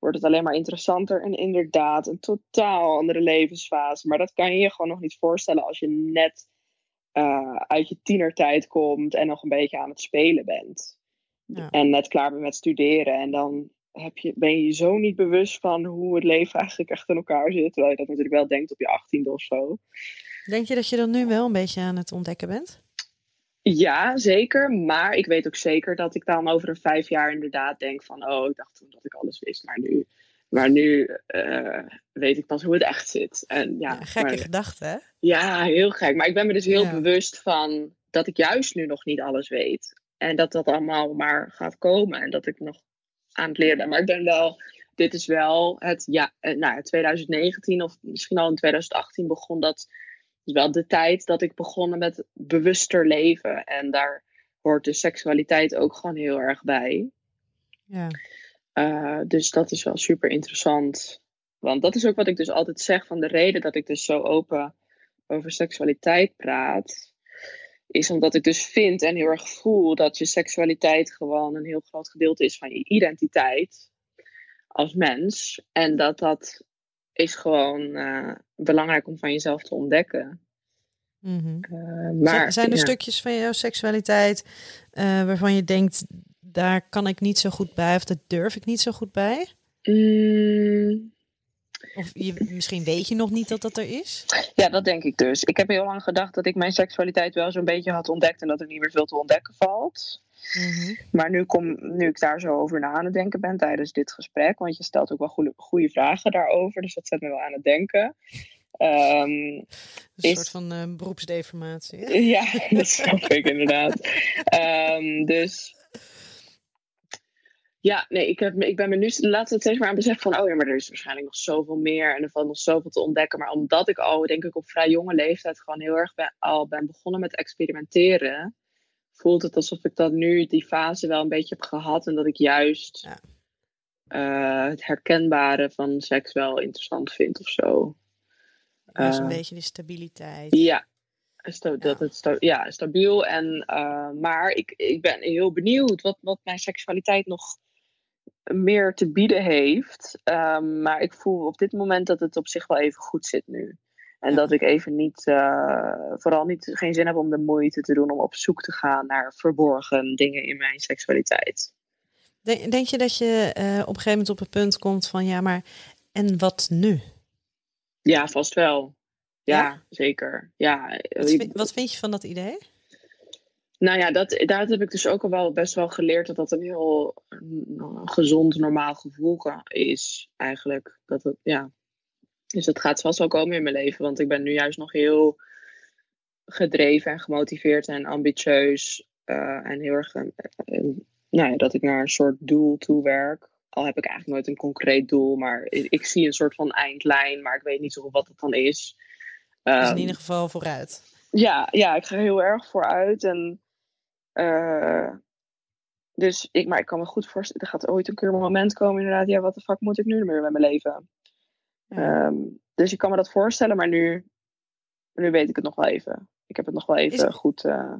wordt het alleen maar interessanter. En inderdaad, een totaal andere levensfase. Maar dat kan je je gewoon nog niet voorstellen als je net uh, uit je tienertijd komt en nog een beetje aan het spelen bent. Ja. En net klaar bent met studeren. En dan heb je, ben je je zo niet bewust van hoe het leven eigenlijk echt in elkaar zit. Terwijl je dat natuurlijk wel denkt op je achttiende of zo. Denk je dat je dan nu wel een beetje aan het ontdekken bent? Ja, zeker. Maar ik weet ook zeker dat ik dan over een vijf jaar inderdaad denk van... oh, ik dacht toen dat ik alles wist, maar nu, maar nu uh, weet ik pas hoe het echt zit. En, ja, ja gekke gedachte, hè? Ja, heel gek. Maar ik ben me dus heel ja. bewust van dat ik juist nu nog niet alles weet. En dat dat allemaal maar gaat komen en dat ik nog aan het leren ben. Maar ik ben wel... Dit is wel het ja, nou, 2019 of misschien al in 2018 begon dat is wel de tijd dat ik begonnen met bewuster leven. En daar hoort de seksualiteit ook gewoon heel erg bij. Ja. Uh, dus dat is wel super interessant. Want dat is ook wat ik dus altijd zeg van de reden dat ik dus zo open over seksualiteit praat. Is omdat ik dus vind en heel erg voel dat je seksualiteit gewoon een heel groot gedeelte is van je identiteit als mens. En dat dat is gewoon uh, belangrijk om van jezelf te ontdekken. Mm -hmm. uh, maar, zijn er ja. stukjes van jouw seksualiteit uh, waarvan je denkt, daar kan ik niet zo goed bij of dat durf ik niet zo goed bij? Mm. Of je, misschien weet je nog niet dat dat er is? Ja, dat denk ik dus. Ik heb heel lang gedacht dat ik mijn seksualiteit wel zo'n beetje had ontdekt en dat er niet meer veel te ontdekken valt. Mm -hmm. Maar nu, kom, nu ik daar zo over na aan het denken ben tijdens dit gesprek, want je stelt ook wel goede, goede vragen daarover, dus dat zet me wel aan het denken. Um, een is, soort van uh, beroepsdeformatie. Hè? Ja, dat snap ik inderdaad. Um, dus Ja, nee, ik, heb, ik ben me nu laatst steeds maar aan het beseffen van, oh ja, maar er is waarschijnlijk nog zoveel meer en er valt nog zoveel te ontdekken. Maar omdat ik al, denk ik, op vrij jonge leeftijd gewoon heel erg ben, al ben begonnen met experimenteren, voelt het alsof ik dat nu, die fase wel een beetje heb gehad en dat ik juist Ja. eh, het herkenbare van seks wel interessant vind of zo. Dus een Eh, beetje de stabiliteit. Ja, Ja. dat het sta- ja, stabiel. En, eh, maar ik, ik ben heel benieuwd wat, wat mijn seksualiteit nog meer te bieden heeft. Ehm, maar ik voel op dit moment dat het op zich wel even goed zit nu. En Ja. dat ik even niet, eh, vooral niet, geen zin heb om de moeite te doen om op zoek te gaan naar verborgen dingen in mijn seksualiteit. Denk, denk je dat je eh, op een gegeven moment op het punt komt van ja, maar en wat nu? Ja, vast wel. Ja, Ja? zeker. Ja, Wat, vind, wat vind je van dat idee? Nou ja, dat, daar heb ik dus ook al wel best wel geleerd dat dat een heel mm, gezond, normaal gevoel kan- is, eigenlijk. Dat het, ja. Dus dat gaat vast wel komen in mijn leven, want ik ben nu juist nog heel gedreven en gemotiveerd en ambitieus. eh, en heel erg, eh, nou ja, dat ik naar een soort doel toe werk. Al heb ik eigenlijk nooit een concreet doel, maar ik, ik zie een soort van eindlijn, maar ik weet niet zo goed wat het dan is. Dus in Ehm, ieder geval vooruit. ja, ja, ik ga heel erg vooruit. En, eh, dus ik, maar ik kan me goed voorstellen, er gaat ooit een keer een moment komen inderdaad. Ja, wat de fuck moet ik nu meer met mijn leven? Ja. Ehm, dus ik kan me dat voorstellen, maar nu, nu weet ik het nog wel even. Ik heb het nog wel even Is- goed. eh,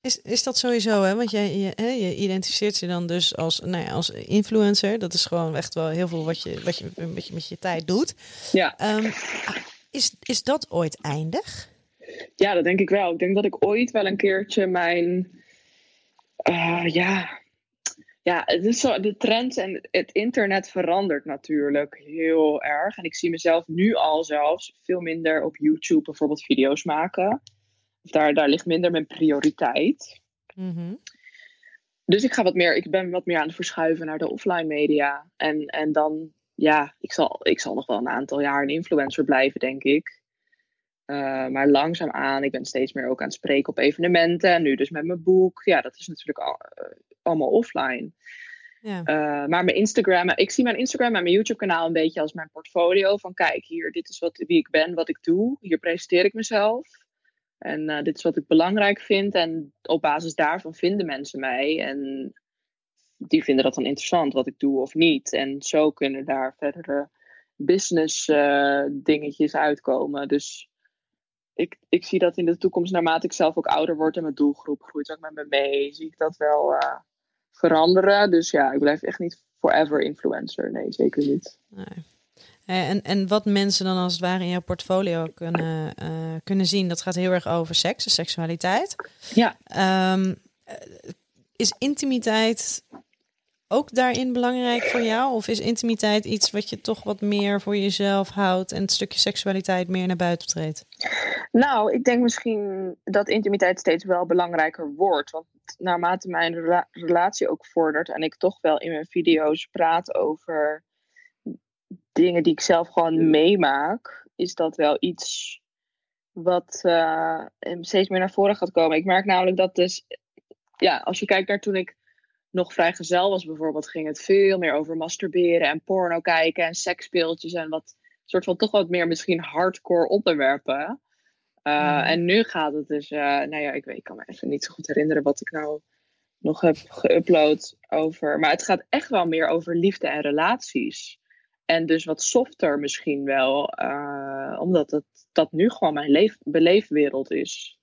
Is, is dat sowieso, hè? Want jij, je, hè, je identificeert je dan dus als, nou ja, als influencer. Dat is gewoon echt wel heel veel wat je, wat je, wat je met je tijd doet. ja. Ehm, is, is dat ooit eindig? Ja, dat denk ik wel. Ik denk dat ik ooit wel een keertje mijn. eh, ja. Ja, het is zo, de trends en het internet verandert natuurlijk heel erg. En ik zie mezelf nu al zelfs veel minder op YouTube bijvoorbeeld video's maken. Daar, daar ligt minder mijn prioriteit. Mhm. Dus ik ga wat meer, ik ben wat meer aan het verschuiven naar de offline media. En, en dan, ja, ik zal, ik zal nog wel een aantal jaar een influencer blijven, denk ik. Eh, maar langzaamaan, ik ben steeds meer ook aan het spreken op evenementen. En nu dus met mijn boek. Ja, dat is natuurlijk al, eh, allemaal offline. Ja. Eh, maar mijn Instagram, ik zie mijn Instagram en mijn YouTube kanaal een beetje als mijn portfolio. Van kijk, hier, dit is wat, wie ik ben, wat ik doe. Hier presenteer ik mezelf. En dit is wat ik belangrijk vind. En op basis daarvan vinden mensen mij. En die vinden dat dan interessant, wat ik doe of niet. En zo kunnen daar verdere business dingetjes uitkomen. Dus ik, ik zie dat in de toekomst, naarmate ik zelf ook ouder word en mijn doelgroep groeit ook met me mee, zie ik dat wel eh, veranderen. Dus ja, ik blijf echt niet forever influencer. Nee, zeker niet. Nee. Eh, En, en wat mensen dan als het ware in jouw portfolio kunnen, eh, kunnen zien, dat gaat heel erg over seks en seksualiteit. Ja. Ehm, eh, is intimiteit ook daarin belangrijk voor jou? Of is intimiteit iets wat je toch wat meer voor jezelf houdt en het stukje seksualiteit meer naar buiten treedt? Nou, ik denk misschien dat intimiteit steeds wel belangrijker wordt. Want naarmate mijn rela- relatie ook vordert en ik toch wel in mijn video's praat over dingen die ik zelf gewoon meemaak, is dat wel iets wat eh, steeds meer naar voren gaat komen. Ik merk namelijk dat dus, ja, als je kijkt naar toen ik nog vrijgezel was bijvoorbeeld, ging het veel meer over masturberen en porno kijken en seksspeeltjes en wat soort van toch wat meer misschien hardcore onderwerpen. Uh, Mhm. En nu gaat het dus, uh, nou ja, ik, weet, ik kan me even niet zo goed herinneren wat ik nou nog heb geüpload over. Maar het gaat echt wel meer over liefde en relaties. En dus wat softer misschien wel, uh, omdat het, dat nu gewoon mijn leef, beleefwereld is.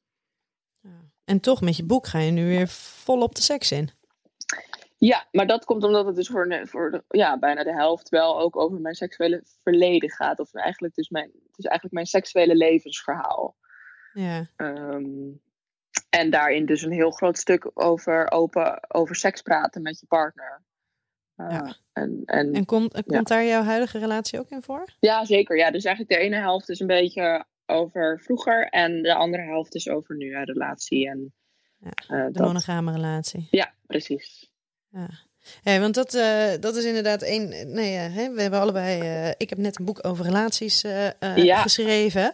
En toch, met je boek ga je nu weer vol op de seks in. Ja, maar dat komt omdat het dus voor, voor de, ja, bijna de helft wel ook over mijn seksuele verleden gaat. Of eigenlijk dus mijn, het is eigenlijk mijn seksuele levensverhaal. Ja. Um, en daarin dus een heel groot stuk over, open, over seks praten met je partner. Uh, ja. En, en, en komt, komt ja. daar jouw huidige relatie ook in voor? Ja, zeker. Ja, dus eigenlijk de ene helft is een beetje over vroeger en de andere helft is over nu, een relatie. En, ja, uh, de dat... monogame relatie. Ja, precies. Ja. Want dat, uh, dat is inderdaad één. Nee, uh, hè, we hebben allebei. Uh, ik heb net een boek over relaties ja. geschreven.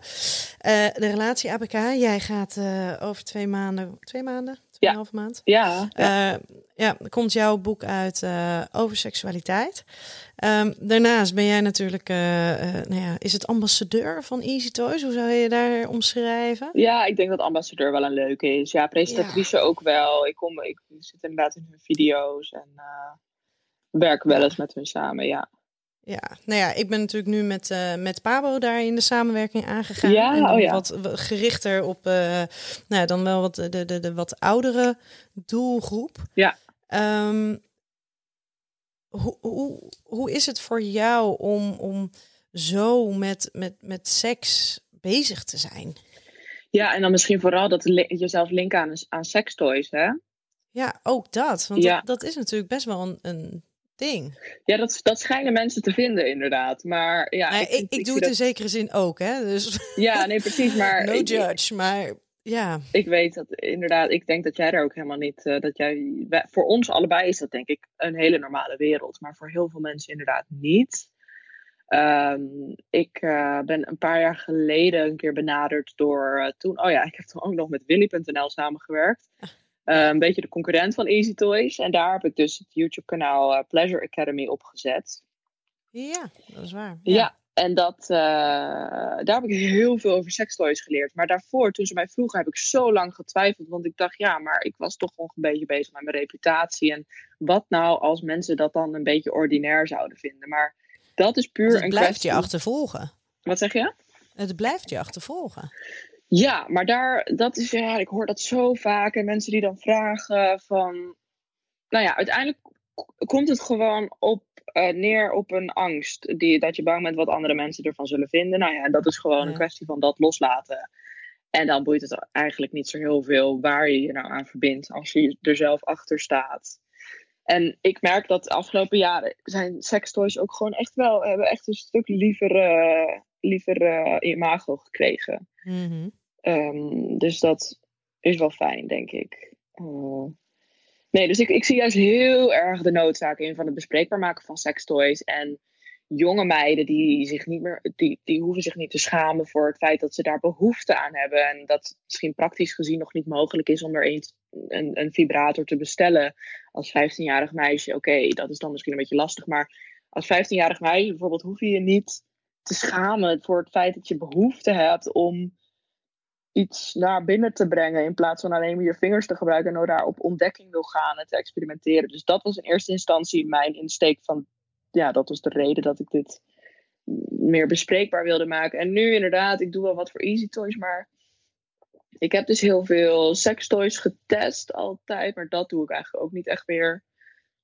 de relatie APK. Jij gaat over twee maanden. Twee maanden? Tweeënhalve ja. maand. Ja. ja. Ja, er komt jouw boek uit eh, over seksualiteit. Ehm, daarnaast ben jij natuurlijk, eh, eh, nou ja, is het ambassadeur van Easy Toys? Hoe zou je daar omschrijven? Ja, ik denk dat ambassadeur wel een leuke is. Ja, presentatrice ook wel. Ik, kom, ik zit inderdaad in hun video's en werk wel eens met hun samen, ja. Ja, nou ja, ik ben natuurlijk nu met, uh, met Pabo daar in de samenwerking aangegaan. Ja, en oh ja. Wat gerichter op, uh, nou ja, dan wel wat de, de, de wat oudere doelgroep. Ja. Um, hoe, hoe, hoe is het voor jou om, om zo met, met, met seks bezig te zijn? Ja, en dan misschien vooral dat li jezelf linken aan, aan sekstoys, hè? Ja, ook dat. Want Ja. dat, dat is natuurlijk best wel een, een ding. Ja, dat, dat schijnen mensen te vinden, inderdaad. Maar ja, ik, ik, vind- ik, ik doe het in zekere zin ook, hè. Dus Ja, nee, precies. Maar no ik, judge, maar ja. ik weet dat inderdaad, ik denk dat jij er ook helemaal niet, eh, dat jij, wij- voor ons allebei is dat denk ik een hele normale wereld, maar voor heel veel mensen inderdaad niet. Ehm, ik eh, ben een paar jaar geleden een keer benaderd door eh, toen, oh ja, ik heb toen ook nog met Willy.nl samengewerkt. Eh, een beetje de concurrent van Easy Toys. En daar heb ik dus het YouTube-kanaal eh, Pleasure Academy opgezet. Ja, dat is waar. Ja, en dat, eh, daar heb ik heel veel over sextoys geleerd. Maar daarvoor, toen ze mij vroegen, heb ik zo lang getwijfeld. Want ik dacht, ja, maar ik was toch nog een beetje bezig met mijn reputatie. En wat nou als mensen dat dan een beetje ordinair zouden vinden? Maar dat is puur Want het een blijft kwestie... je achtervolgen. Wat zeg je? Het blijft je achtervolgen. Ja, maar daar, dat is, ja, ik hoor dat zo vaak. En mensen die dan vragen van... Nou ja, uiteindelijk komt het gewoon op, eh, neer op een angst. Die, dat je bang bent wat andere mensen ervan zullen vinden. Nou ja, dat is gewoon Ja. een kwestie van dat loslaten. En dan boeit het eigenlijk niet zo heel veel waar je je nou aan verbindt. Als je er zelf achter staat. En ik merk dat de afgelopen jaren zijn sextoys ook gewoon echt wel... Hebben echt een stuk liever, eh, liever eh, imago gekregen. Mhm. Ehm, dus dat is wel fijn, denk ik. Eh, nee, dus ik, ik zie juist heel erg de noodzaak in van het bespreekbaar maken van sextoys. En jonge meiden die, zich niet meer, die, die hoeven zich niet te schamen voor het feit dat ze daar behoefte aan hebben. En dat misschien praktisch gezien nog niet mogelijk is om er een, een, een vibrator te bestellen als 15-jarig meisje. Oké, dat is dan misschien een beetje lastig. Maar als 15-jarig meisje bijvoorbeeld hoef je je niet te schamen voor het feit dat je behoefte hebt om iets naar binnen te brengen. In plaats van alleen maar je vingers te gebruiken en daar op ontdekking wil gaan en te experimenteren. Dus dat was in eerste instantie mijn insteek van. Ja, dat was de reden dat ik dit meer bespreekbaar wilde maken. En nu inderdaad, ik doe wel wat voor Easy Toys, maar ik heb dus heel veel sextoys getest altijd, maar dat doe ik eigenlijk ook niet echt meer.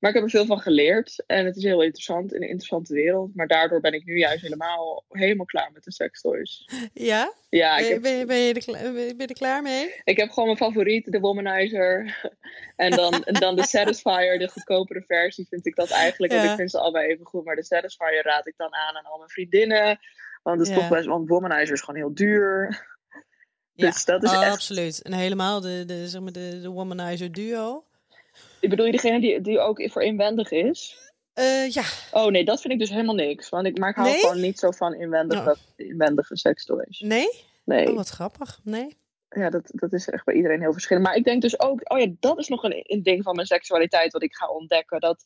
Maar ik heb er veel van geleerd en het is heel interessant, een interessante wereld. Maar daardoor ben ik nu juist helemaal, helemaal klaar met de sextoys. Ja? Ja, ik ben, je- heb ben, je, ben, je er, ben je er klaar mee? ik heb gewoon mijn favoriet, de Womanizer. En dan, dan de Satisfier, de goedkopere versie, vind ik dat eigenlijk. Want Ja. ik vind ze allebei even goed. Maar de Satisfier raad ik dan aan aan al mijn vriendinnen. Want het is Ja. toch best, want Womanizer is gewoon heel duur. Ja, Dus dat is oh, echt- absoluut. En helemaal de, de, zeg maar de, de womanizer duo. Ik bedoel, je degene die, die ook voor inwendig is? Eh, ja, Oh nee, dat vind ik dus helemaal niks. Want ik, maar ik hou Nee? gewoon niet zo van inwendige, inwendige sextoys. nee? Nee, Oh, wat grappig. Nee? ja, dat, dat is echt bij iedereen heel verschillend. Maar ik denk dus ook, oh ja, dat is nog een, een ding van mijn seksualiteit wat ik ga ontdekken. Dat,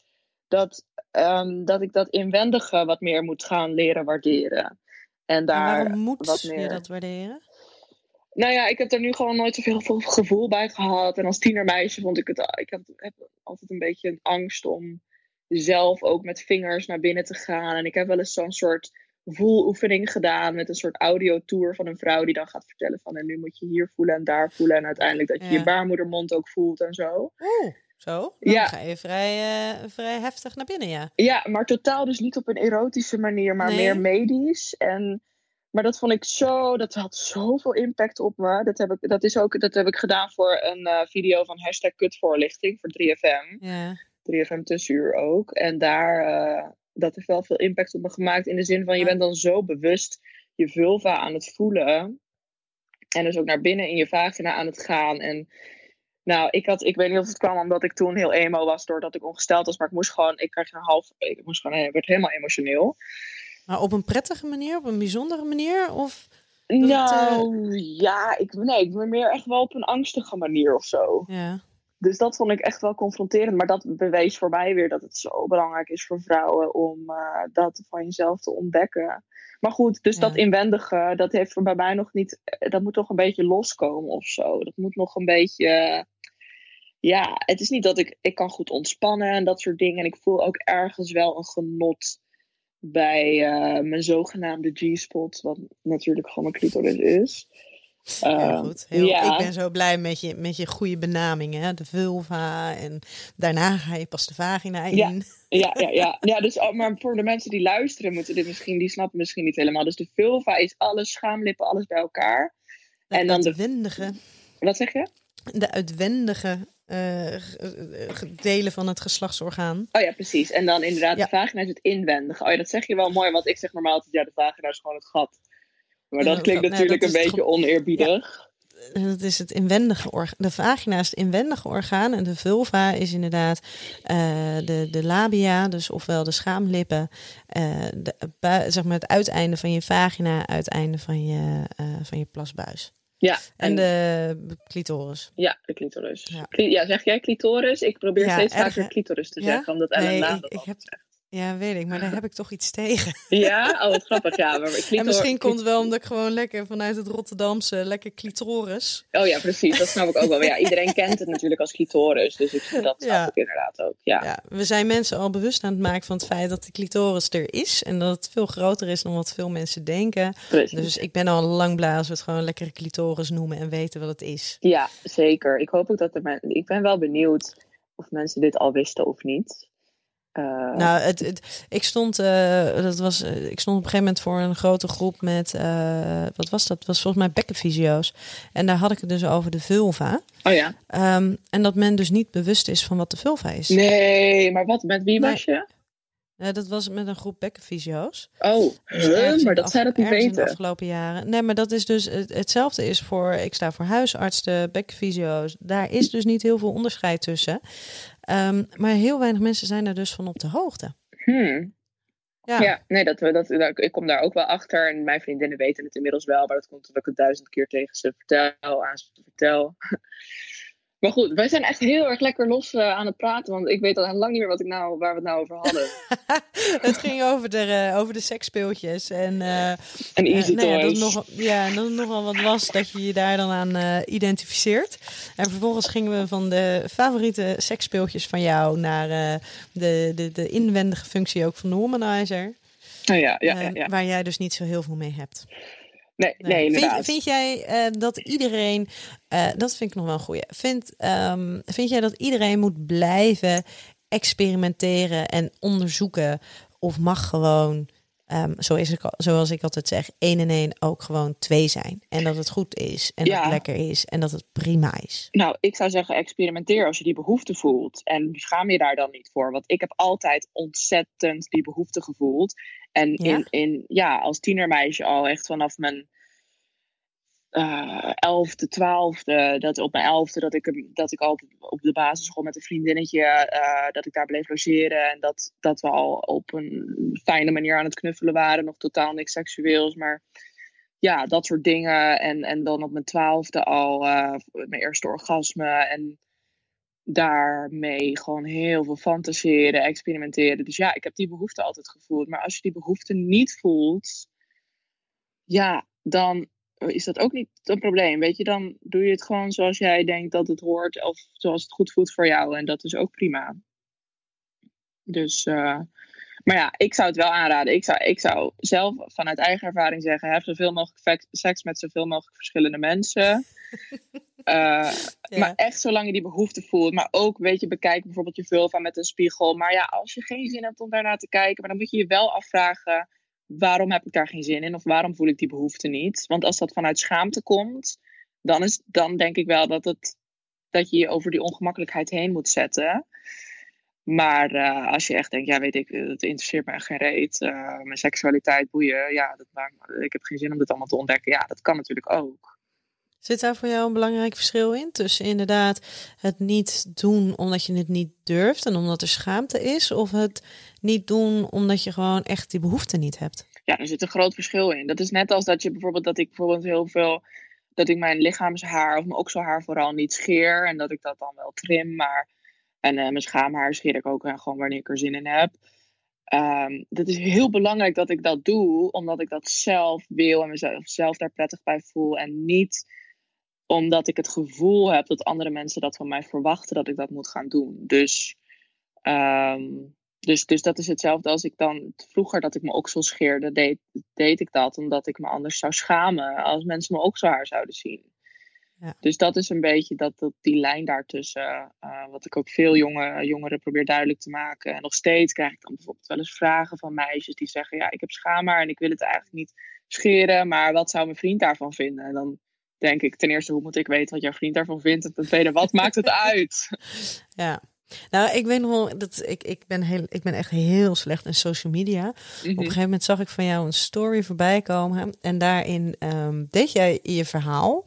dat, ehm, dat ik dat inwendige wat meer moet gaan leren waarderen. En daar moet wat je meer. dat waarderen? Nou ja, ik heb er nu gewoon nooit zoveel veel gevoel bij gehad. En als tienermeisje vond ik het. Ik heb, heb altijd een beetje een angst om zelf ook met vingers naar binnen te gaan. En ik heb wel eens zo'n soort voeloefening gedaan met een soort audiotour van een vrouw die dan gaat vertellen van en nu moet je hier voelen en daar voelen. En uiteindelijk dat je Ja. je baarmoedermond ook voelt en zo. Oeh, zo? Dan Ja. ga je vrij, eh, vrij heftig naar binnen, ja. Ja, maar totaal dus niet op een erotische manier, maar Nee. meer medisch. En, maar dat vond ik zo, dat had zoveel impact op me. Dat heb ik, dat is ook, dat heb ik gedaan voor een eh, video van hashtag kutvoorlichting voor 3FM. Ja, 3FM tussenuur ook. En daar, eh, dat heeft wel veel impact op me gemaakt. In de zin van, je bent dan zo bewust je vulva aan het voelen. En dus ook naar binnen in je vagina aan het gaan. En nou, ik, had, ik weet niet of het kwam omdat ik toen heel emo was doordat ik ongesteld was. Maar ik moest gewoon, ik kreeg een half, ik moest gewoon, ik werd helemaal emotioneel. Maar op een prettige manier, op een bijzondere manier? Of, het, eh, Nou, ja, ik, nee, ik ben meer echt wel op een angstige manier of zo. ja. dus dat vond ik echt wel confronterend. Maar dat bewees voor mij weer dat het zo belangrijk is voor vrouwen om uh, dat van jezelf te ontdekken. Maar goed, dus dat inwendige, dat heeft voor bij mij nog niet. Dat moet toch een beetje loskomen of zo. Dat moet nog een beetje. Ja, het is niet dat ik. Ik kan goed ontspannen en dat soort dingen. En ik voel ook ergens wel een genot bij uh, mijn zogenaamde G-spot, wat natuurlijk gewoon mijn clitoris is. Heel ehm, goed. Heel, ja. Ik ben zo blij met je, met je goede benaming, hè? De vulva en daarna ga je pas de vagina in. Ja, ja, ja. ja. ja dus, maar voor de mensen die luisteren, moeten dit misschien, die snappen misschien niet helemaal. Dus de vulva is alles, schaamlippen, alles bij elkaar. De en dan de uitwendige. Wat zeg je? De uitwendige uh, delen van het geslachtsorgaan. Oh ja, precies. En dan inderdaad, de vagina is het inwendige. Oh ja, dat zeg je wel mooi, want ik zeg normaal altijd, ja, de vagina is gewoon het gat. Maar dat klinkt natuurlijk een beetje oneerbiedig. Dat is het inwendige orgaan. De vagina is het inwendige orgaan en de vulva is inderdaad uh, de, de labia, dus ofwel de schaamlippen, uh, de, zeg maar het uiteinde van je vagina, uiteinde van je, van je plasbuis. Ja. En, de clitoris. Ja, de clitoris. Ja. ja. zeg jij clitoris? Ik probeer steeds vaker clitoris te zeggen, omdat Ellen nee, ik, ik heb, ja, weet ik, maar daar heb ik toch iets tegen. Ja? Oh, grappig. Ja, maar clitor... En misschien komt het wel omdat ik gewoon lekker vanuit het Rotterdamse, lekker clitoris. Oh ja, precies. Dat snap ik ook wel. Ja, iedereen kent het natuurlijk als clitoris, dus ik, dat snap ja. ik inderdaad ook. Ja. ja. we zijn mensen al bewust aan het maken van het feit dat de clitoris er is en dat het veel groter is dan wat veel mensen denken. Precies. Dus ik ben al lang blij als we het gewoon lekker clitoris noemen en weten wat het is. Ja, zeker. Ik hoop ook dat er. Ik ben wel benieuwd of mensen dit al wisten of niet. Uh, nou, het, het, ik, stond, uh, dat was, uh, ik stond op een gegeven moment voor een grote groep met, wat was dat? was volgens mij bekkenvisio's. En daar had ik het dus over de vulva. Oh ja. Um, en dat men dus niet bewust is van wat de vulva is. Nee, maar wat, met wie was je? Ja, dat was met een groep bekkenvisio's. Oh, dus maar dat zijn dat niet weten. de afgelopen jaren. Nee, maar dat is dus het, hetzelfde is voor, ik sta voor huisartsen, bekkenvisio's. Daar is dus niet heel veel onderscheid tussen. Um, maar heel weinig mensen zijn er dus van op de hoogte. Hmm. Ja. ja, nee, dat, dat, dat, ik kom daar ook wel achter. En mijn vriendinnen weten het inmiddels wel. Maar dat komt omdat ik het duizend keer tegen ze vertel, aan ze vertel. Maar goed, wij zijn echt heel erg lekker los uh, aan het praten. Want ik weet al lang niet meer wat ik nou, waar we het nou over hadden. het ging over de, uh, over de seksspeeltjes. En, uh, en easy nou ja, dat nog, ja, dat het nogal wat was dat je je daar dan aan identificeert. En vervolgens gingen we van de favoriete seksspeeltjes van jou... naar de, de, de inwendige functie ook van de womanizer. Oh ja, ja, ja, ja. Waar jij dus niet zo heel veel mee hebt. Nee, nee, inderdaad. Vind, vind jij uh, dat iedereen, uh, dat vind ik nog wel een goeie, vind, um, vind jij dat iedereen moet blijven experimenteren en onderzoeken of mag gewoon, um, zo is het, zoals ik altijd zeg, één en één ook gewoon twee zijn. En dat het goed is en dat het lekker is en dat het prima is. Nou, ik zou zeggen experimenteer als je die behoefte voelt. En schaam je daar dan niet voor. Want ik heb altijd ontzettend die behoefte gevoeld. En ja? In, in, ja, als tienermeisje al echt vanaf mijn uh, elfde, twaalfde, dat op mijn elfde, dat ik, dat ik al op, de basisschool met een vriendinnetje, uh, dat ik daar bleef logeren. En dat, dat we al op een fijne manier aan het knuffelen waren. Nog totaal niks seksueels, maar ja, dat soort dingen. En, en dan op mijn twaalfde al uh, mijn eerste orgasme. En daarmee gewoon heel veel fantaseren, experimenteren. Dus ja, ik heb die behoefte altijd gevoeld. Maar als je die behoefte niet voelt, ja, dan is dat ook niet een probleem. Weet je, dan doe je het gewoon zoals jij denkt dat het hoort. Of zoals het goed voelt voor jou. En dat is ook prima. Dus, uh, maar ja, ik zou het wel aanraden. Ik zou, ik zou zelf vanuit eigen ervaring zeggen: heb zoveel mogelijk seks met zoveel mogelijk verschillende mensen. Uh, Maar echt zolang je die behoefte voelt. Maar ook, weet je, bekijk bijvoorbeeld je vulva met een spiegel. Maar ja, als je geen zin hebt om daarnaar te kijken, maar dan moet je je wel afvragen: waarom heb ik daar geen zin in? Of waarom voel ik die behoefte niet? Want als dat vanuit schaamte komt, dan, is, dan denk ik wel dat, het, dat je je over die ongemakkelijkheid heen moet zetten. Maar uh, als je echt denkt, ja, weet ik, het interesseert me echt geen reet. Uh, mijn seksualiteit boeien, ja, dat ik heb geen zin om dit allemaal te ontdekken. Ja, dat kan natuurlijk ook. Zit daar voor jou een belangrijk verschil in tussen inderdaad het niet doen omdat je het niet durft en omdat er schaamte is, of het niet doen omdat je gewoon echt die behoefte niet hebt? Ja, er zit een groot verschil in. Dat is net als dat je bijvoorbeeld dat ik bijvoorbeeld heel veel dat ik mijn lichaamshaar of mijn okselhaar vooral niet scheer. En dat ik dat dan wel trim. Maar, en mijn schaamhaar scheer ik ook gewoon wanneer ik er zin in heb. Um, het is heel belangrijk dat ik dat doe, omdat ik dat zelf wil en mezelf zelf daar prettig bij voel. En niet omdat ik het gevoel heb dat andere mensen dat van mij verwachten dat ik dat moet gaan doen. Dus, um, dus, dus dat is hetzelfde als ik dan vroeger dat ik mijn oksel scheerde, deed, deed ik dat omdat ik me anders zou schamen als mensen mijn okselhaar zouden zien. Ja. Dus dat is een beetje dat, dat, die lijn daartussen, uh, wat ik ook veel jonge, jongeren probeer duidelijk te maken. En nog steeds krijg ik dan bijvoorbeeld wel eens vragen van meisjes die zeggen: Ja, ik heb schaamhaar en ik wil het eigenlijk niet scheren, maar wat zou mijn vriend daarvan vinden? En dan denk ik ten eerste, hoe moet ik weten wat jouw vriend daarvan vindt? En ten tweede, wat maakt het uit? Ja, nou, ik weet nog wel dat ik, ik, ben heel, ik ben echt heel slecht in social media. Op een Mhm. gegeven moment zag ik van jou een story voorbij komen. En daarin ehm, deed jij in je verhaal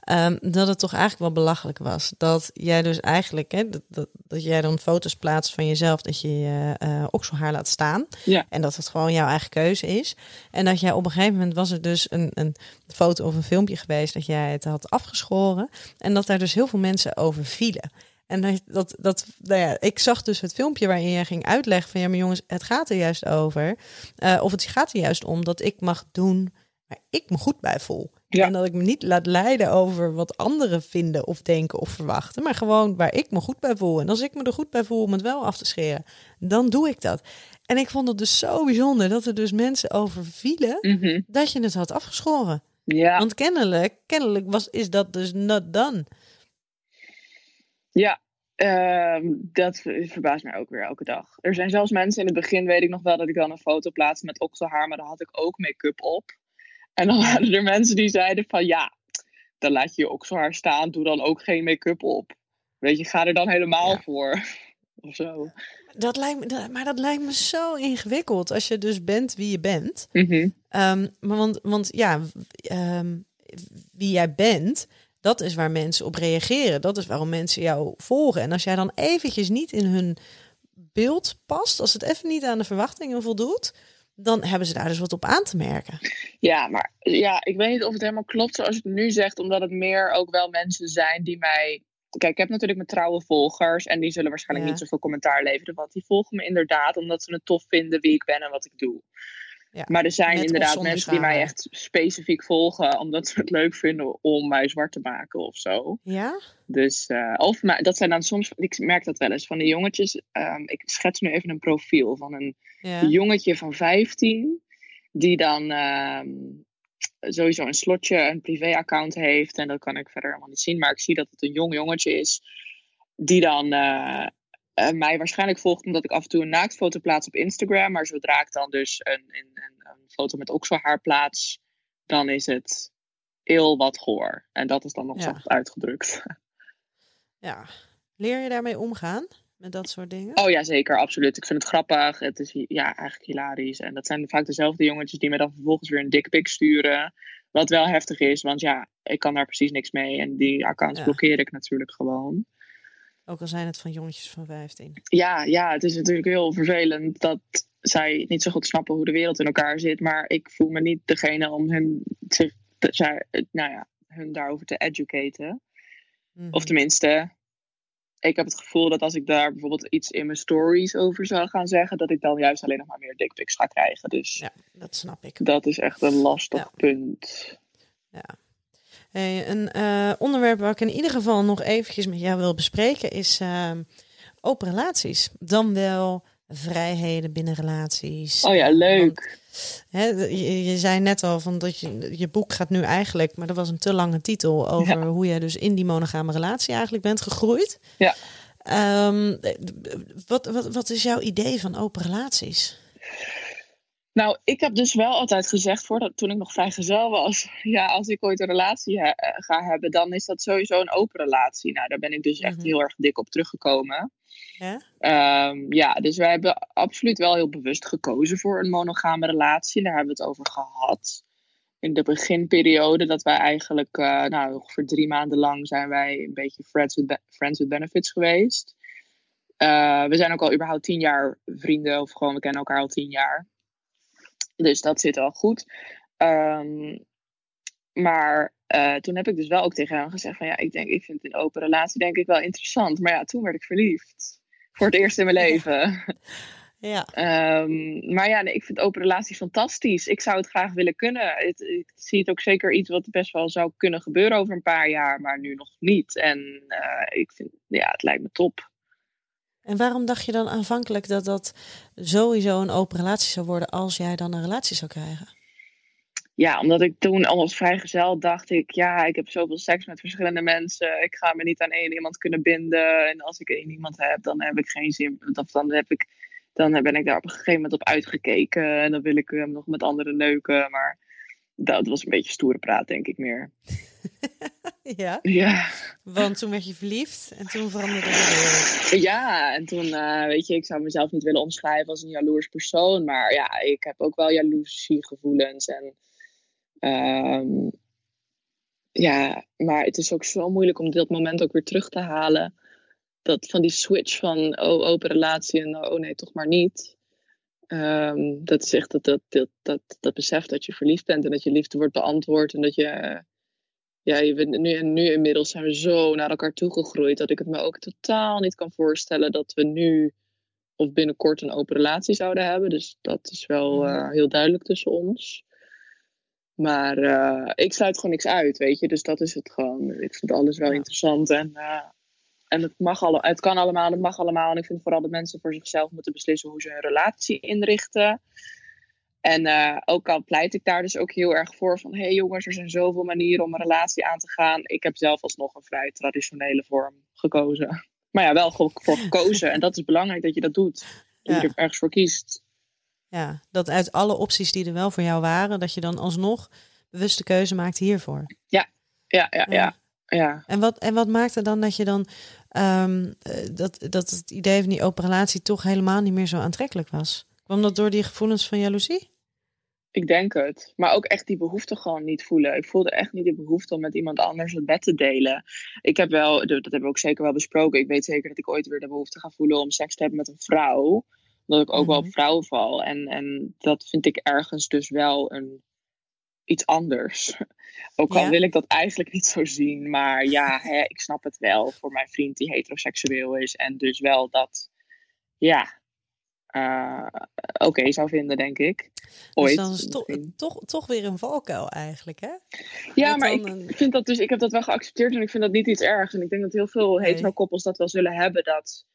ehm, dat het toch eigenlijk wel belachelijk was. Dat jij dus eigenlijk, hè, dat, dat, dat jij dan foto's plaatst van jezelf, dat je je eh, okselhaar laat staan. Ja. En dat het gewoon jouw eigen keuze is. En dat jij op een gegeven moment was er dus een, een foto of een filmpje geweest dat jij het had afgeschoren. En dat daar dus heel veel mensen over vielen. En dat, dat, nou ja, ik zag dus het filmpje waarin jij ging uitleggen van ja, maar jongens, het gaat er juist over. eh, of het gaat er juist om dat ik mag doen waar ik me goed bij voel. Ja. En dat ik me niet laat leiden over wat anderen vinden of denken of verwachten. Maar gewoon waar ik me goed bij voel. En als ik me er goed bij voel om het wel af te scheren, dan doe ik dat. En ik vond het dus zo bijzonder dat er dus mensen over vielen Mhm. dat je het had afgeschoren. Ja, Want kennelijk, kennelijk was, is dat dus not done. Ja. Ehm, dat ver- verbaast mij ook weer elke dag. Er zijn zelfs mensen in het begin, weet ik nog wel, dat ik dan een foto plaatste met okselhaar, maar dan had ik ook make-up op. En dan waren er mensen die zeiden van ja, dan laat je je okselhaar staan, doe dan ook geen make-up op. Weet je, ga er dan helemaal Ja. voor. Of zo. Dat lijkt me, dat- maar dat lijkt me zo ingewikkeld als je dus bent wie je bent. Mhm. Ehm, maar want, want ja, ehm, wie jij bent, dat is waar mensen op reageren. Dat is waarom mensen jou volgen. En als jij dan eventjes niet in hun beeld past, als het even niet aan de verwachtingen voldoet, dan hebben ze daar dus wat op aan te merken. Ja, maar ja, ik weet niet of het helemaal klopt zoals je het nu zegt, omdat het meer ook wel mensen zijn die mij. Kijk, ik heb natuurlijk mijn trouwe volgers en die zullen waarschijnlijk Ja. niet zoveel commentaar leveren, want die volgen me inderdaad omdat ze het tof vinden wie ik ben en wat ik doe. Ja, maar er zijn inderdaad mensen die mij echt specifiek volgen omdat ze het leuk vinden om mij zwart te maken of zo. Ja? Dus, eh, of maar dat zijn dan soms, ik merk dat wel eens van de jongetjes. ehm, ik schets nu even een profiel van een Ja. jongetje van 15, die dan ehm, sowieso een slotje, een privéaccount heeft. En dat kan ik verder helemaal niet zien, maar ik zie dat het een jong jongetje is, die dan eh, eh, mij waarschijnlijk volgt omdat ik af en toe een naaktfoto plaats op Instagram. Maar zodra ik dan dus een, een, een, een foto met okselhaar plaats, dan is het heel wat goor. En dat is dan nog Ja. zacht uitgedrukt. ja. Leer je daarmee omgaan? Met dat soort dingen? Oh ja, zeker, absoluut. Ik vind het grappig. Het is ja, eigenlijk hilarisch. En dat zijn vaak dezelfde jongetjes die me dan vervolgens weer een dickpic sturen. Wat wel heftig is, want ja, ik kan daar precies niks mee. En die accounts Ja. blokkeer ik natuurlijk gewoon. Ook al zijn het van jongetjes van 15. Ja, ja, het is natuurlijk heel vervelend dat zij niet zo goed snappen hoe de wereld in elkaar zit. Maar ik voel me niet degene om hun, zich, zij- nou ja, hun daarover te educaten. Mhm. Of tenminste, ik heb het gevoel dat als ik daar bijvoorbeeld iets in mijn stories over zou gaan zeggen, dat ik dan juist alleen nog maar meer dickpics ga krijgen. Dus Ja, dat snap ik. dat is echt een lastig Ja. punt. Hey, een eh, onderwerp waar ik in ieder geval nog eventjes met jou wil bespreken is ehm, open relaties. Dan wel vrijheden binnen relaties. Oh ja, leuk. Hè, je, je zei net al van dat je, je boek gaat nu eigenlijk, maar dat was een te lange titel over Ja. hoe jij dus in die monogame relatie eigenlijk bent gegroeid. Ja. Ehm, wat, wat, wat is jouw idee van open relaties? Nou, ik heb dus wel altijd gezegd, voordat, toen ik nog vrijgezel was, ja, als ik ooit een relatie he- eh, ga hebben, dan is dat sowieso een open relatie. Nou, daar ben ik dus echt Mhm. heel erg dik op teruggekomen. Ja? Ehm, ja, dus wij hebben absoluut wel heel bewust gekozen voor een monogame relatie. Daar hebben we het over gehad. In de beginperiode dat wij eigenlijk, eh, nou, ongeveer drie maanden lang zijn wij een beetje friends with, friends with benefits geweest. Eh, we zijn ook al überhaupt tien jaar vrienden, of gewoon we kennen elkaar al tien jaar. Dus dat zit al goed. Ehm, maar eh, toen heb ik dus wel ook tegen hem gezegd van ja, ik denk, ik vind een open relatie denk ik wel interessant. Maar ja, toen werd ik verliefd. Voor het eerst in mijn leven. Ja. Ehm, maar ja, nee, ik vind open relaties fantastisch. Ik zou het graag willen kunnen. Het, ik zie het ook zeker iets wat best wel zou kunnen gebeuren over een paar jaar, maar nu nog niet. En eh, ik vind, ja, het lijkt me top. En waarom dacht je dan aanvankelijk dat dat sowieso een open relatie zou worden als jij dan een relatie zou krijgen? Ja, omdat ik toen al als vrijgezel dacht ik, ja, ik heb zoveel seks met verschillende mensen. Ik ga me niet aan één iemand kunnen binden. En als ik één iemand heb, dan heb ik geen zin. Of dan heb ik dan ben ik daar op een gegeven moment op uitgekeken. En dan wil ik hem nog met anderen neuken. Maar dat was een beetje stoere praat, denk ik meer. ja? Ja. Want toen werd je verliefd en toen veranderde de wereld. Ja, en toen, uh, weet je, ik zou mezelf niet willen omschrijven als een jaloers persoon. Maar ja, ik heb ook wel jaloeziegevoelens. En um, ja, maar het is ook zo moeilijk om dat moment ook weer terug te halen dat van die switch van oh, open relatie en oh nee, toch maar niet. Ehm, dat is echt dat, dat, dat, dat, dat besef dat je verliefd bent en dat je liefde wordt beantwoord en dat je. Ja, je bent, nu, en nu inmiddels zijn we zo naar elkaar toegegroeid dat ik het me ook totaal niet kan voorstellen dat we nu of binnenkort een open relatie zouden hebben. Dus dat is wel uh, heel duidelijk tussen ons. Maar uh, ik sluit gewoon niks uit, weet je. Dus dat is het gewoon. Ik vind alles wel interessant. En uh, en het, mag alle, het kan allemaal, het mag allemaal. En ik vind vooral dat mensen voor zichzelf moeten beslissen hoe ze hun relatie inrichten. En uh, ook al pleit ik daar dus ook heel erg voor van... hé hey jongens, er zijn zoveel manieren om een relatie aan te gaan. Ik heb zelf alsnog een vrij traditionele vorm gekozen. Maar ja, wel voor gekozen. En dat is belangrijk dat je dat doet. Dat ja. je er ergens voor kiest. Ja, dat uit alle opties die er wel voor jou waren... dat je dan alsnog bewuste keuze maakt hiervoor. Ja, ja, ja, ja. ja. ja. En, wat, en wat maakt er dan dat je dan um, dat, dat het idee van die open relatie toch helemaal niet meer zo aantrekkelijk was. Kwam dat door die gevoelens van jaloezie? Ik denk het. Maar ook echt die behoefte gewoon niet voelen. Ik voelde echt niet de behoefte om met iemand anders het bed te delen. Ik heb wel, dat hebben we ook zeker wel besproken. Ik weet zeker dat ik ooit weer de behoefte ga voelen om seks te hebben met een vrouw. Omdat ik ook wel op mhm. vrouwen val. En, en dat vind ik ergens dus wel een iets anders. Ook al wil ik dat eigenlijk niet zo zien. Maar ja, hè, ik snap het wel voor mijn vriend die heteroseksueel is. En dus wel dat, ja, uh, oké zou vinden, denk ik. Ooit. Dus dan is to toch, toch weer een valkuil eigenlijk, hè? Ja, maar ik vind dat dus, ik heb dat wel geaccepteerd en ik vind dat niet iets ergs. En ik denk dat heel veel nee. hetero-koppels dat wel zullen hebben. Dat,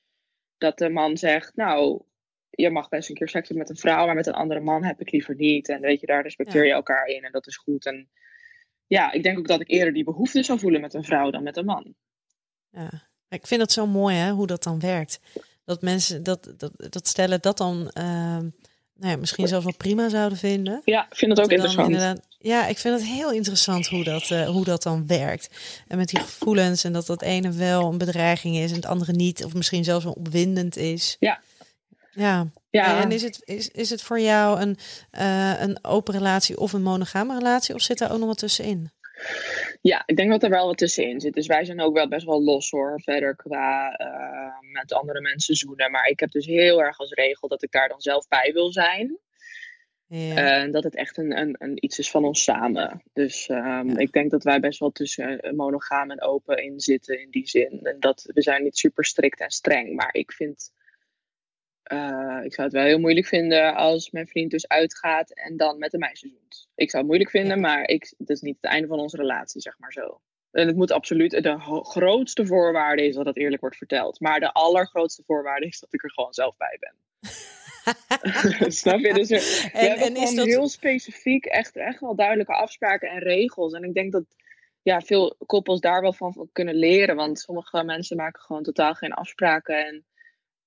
dat de man zegt, nou, je mag best een keer seks hebben met een vrouw, maar met een andere man heb ik liever niet. En weet je, daar respecteer je elkaar in en dat is goed. En ja, ik denk ook dat ik eerder die behoefte zou voelen met een vrouw dan met een man. Ja, ik vind het zo mooi hè, hoe dat dan werkt. Dat mensen, dat, dat, dat stellen dat dan uh, nou ja, misschien zelfs wel prima zouden vinden. Ja, ik vind het ook interessant. Ja, ik vind het heel interessant hoe dat, uh, hoe dat dan werkt. En met die gevoelens en dat dat ene wel een bedreiging is en het andere niet. Of misschien zelfs wel opwindend is. Ja, ja. ja. En is het, is, is het voor jou een, uh, een open relatie of een monogame relatie? Of zit daar ook nog wat tussenin? Ja, ik denk dat er wel wat tussenin zit. Dus wij zijn ook wel best wel los hoor. Verder qua uh, met andere mensen zoenen. Maar ik heb dus heel erg als regel dat ik daar dan zelf bij wil zijn. En uh, dat het echt een, een, een, iets is van ons samen. Dus um, ja. ik denk dat wij best wel tussen monogaam en open in zitten in die zin. En dat we zijn niet super strikt en streng. Maar ik vind uh, ik zou het wel heel moeilijk vinden als mijn vriend dus uitgaat en dan met een meisje zoent. Ik zou het moeilijk vinden, maar ik, dat is niet het einde van onze relatie, zeg maar zo. En het moet absoluut, de grootste voorwaarde is dat het eerlijk wordt verteld. Maar de allergrootste voorwaarde is dat ik er gewoon zelf bij ben. Snap je? Dus er, en, we hebben en gewoon dat... heel specifiek echt, echt wel duidelijke afspraken en regels. En ik denk dat ja, veel koppels daar wel van kunnen leren. Want sommige mensen maken gewoon totaal geen afspraken. En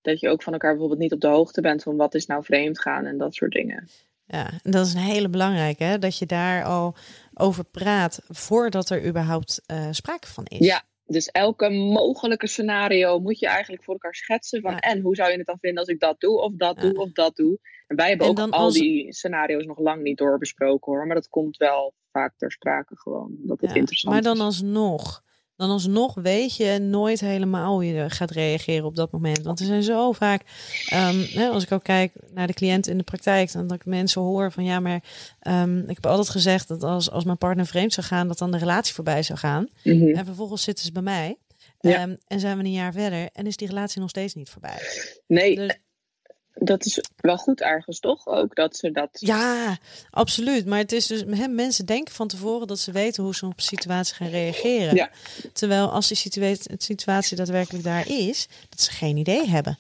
dat je ook van elkaar bijvoorbeeld niet op de hoogte bent van wat is nou vreemd gaan en dat soort dingen. Ja, en dat is een hele belangrijke, hè? dat je daar al over praat voordat er überhaupt uh, sprake van is. Ja, dus elke mogelijke scenario moet je eigenlijk voor elkaar schetsen van en hoe zou je het dan vinden als ik dat doe of dat doe of dat doe. En wij hebben ook al die scenario's nog lang niet doorbesproken hoor, maar dat komt wel vaak ter sprake gewoon, dat het interessant Maar dan alsnog dan alsnog weet je nooit helemaal hoe je gaat reageren op dat moment. Want er zijn zo vaak, um, hè, als ik ook kijk naar de cliënt in de praktijk, dan dat ik mensen hoor van ja, maar um, ik heb altijd gezegd dat als, als mijn partner vreemd zou gaan, dat dan de relatie voorbij zou gaan. Mhm. En vervolgens zitten ze bij mij. Ja. Um, en zijn we een jaar verder en is die relatie nog steeds niet voorbij. Nee, Dus- dat is wel goed ergens toch ook dat ze dat. Ja, absoluut. Maar het is dus, hè, mensen denken van tevoren dat ze weten hoe ze op een situatie gaan reageren. Ja. Terwijl als die situatie, situatie daadwerkelijk daar is, dat ze geen idee hebben.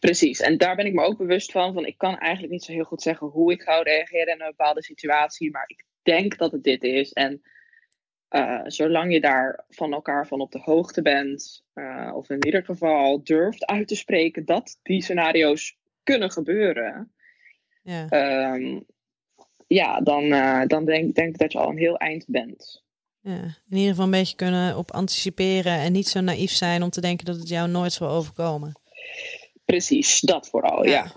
Precies. En daar ben ik me ook bewust van. Van ik kan eigenlijk niet zo heel goed zeggen hoe ik ga reageren in een bepaalde situatie. Maar ik denk dat het dit is. En eh, zolang je daar van elkaar van op de hoogte bent. eh, of in ieder geval durft uit te spreken dat die scenario's kunnen gebeuren. Ja. ehm, ja, dan, eh, dan denk, denk ik dat je al een heel eind bent. ja. In ieder geval een beetje kunnen op anticiperen en niet zo naïef zijn om te denken dat het jou nooit zal overkomen. Precies, dat vooral, ja.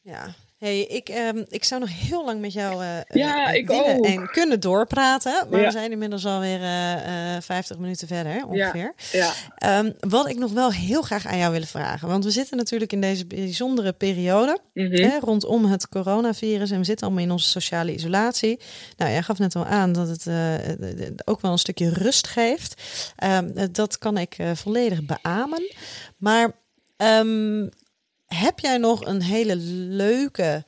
Ja. Hey, ik, ehm, ik zou nog heel lang met jou Ja, ik willen ook. en kunnen doorpraten. Maar Ja. we zijn inmiddels alweer eh eh 50 minuten verder ongeveer. Ja, Ehm, wat ik nog wel heel graag aan jou willen vragen. Want we zitten natuurlijk in deze bijzondere periode Mhm. hè, rondom het coronavirus. En we zitten allemaal in onze sociale isolatie. Nou, jij gaf net al aan dat het ook wel een stukje rust geeft. Ehm, eh, dat kan ik volledig beamen. Maar heb jij nog een hele leuke,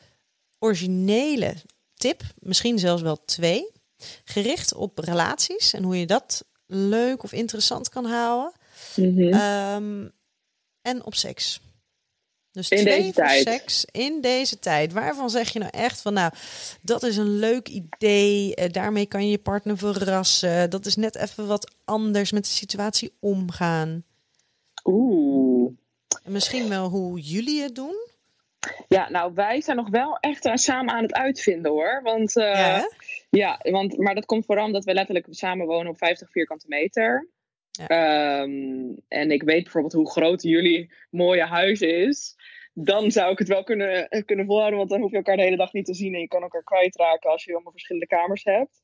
originele tip? Misschien zelfs wel twee. Gericht op relaties en hoe je dat leuk of interessant kan houden. Mhm. Ehm, en op seks. Dus In twee deze voor tijd. seks in deze tijd. Waarvan zeg je nou echt van, nou, dat is een leuk idee. eh, daarmee kan je je partner verrassen. Dat is net even wat anders met de situatie omgaan. Oeh. En misschien wel hoe jullie het doen. Ja, nou, wij zijn nog wel echt eh, samen aan het uitvinden hoor. Want, eh, ja, want, maar dat komt vooral omdat we letterlijk samen wonen op 50 vierkante meter. Ja. Ehm, en ik weet bijvoorbeeld hoe groot jullie mooie huis is. Dan zou ik het wel kunnen, eh, kunnen volhouden, want dan hoef je elkaar de hele dag niet te zien. En je kan elkaar kwijtraken als je allemaal verschillende kamers hebt.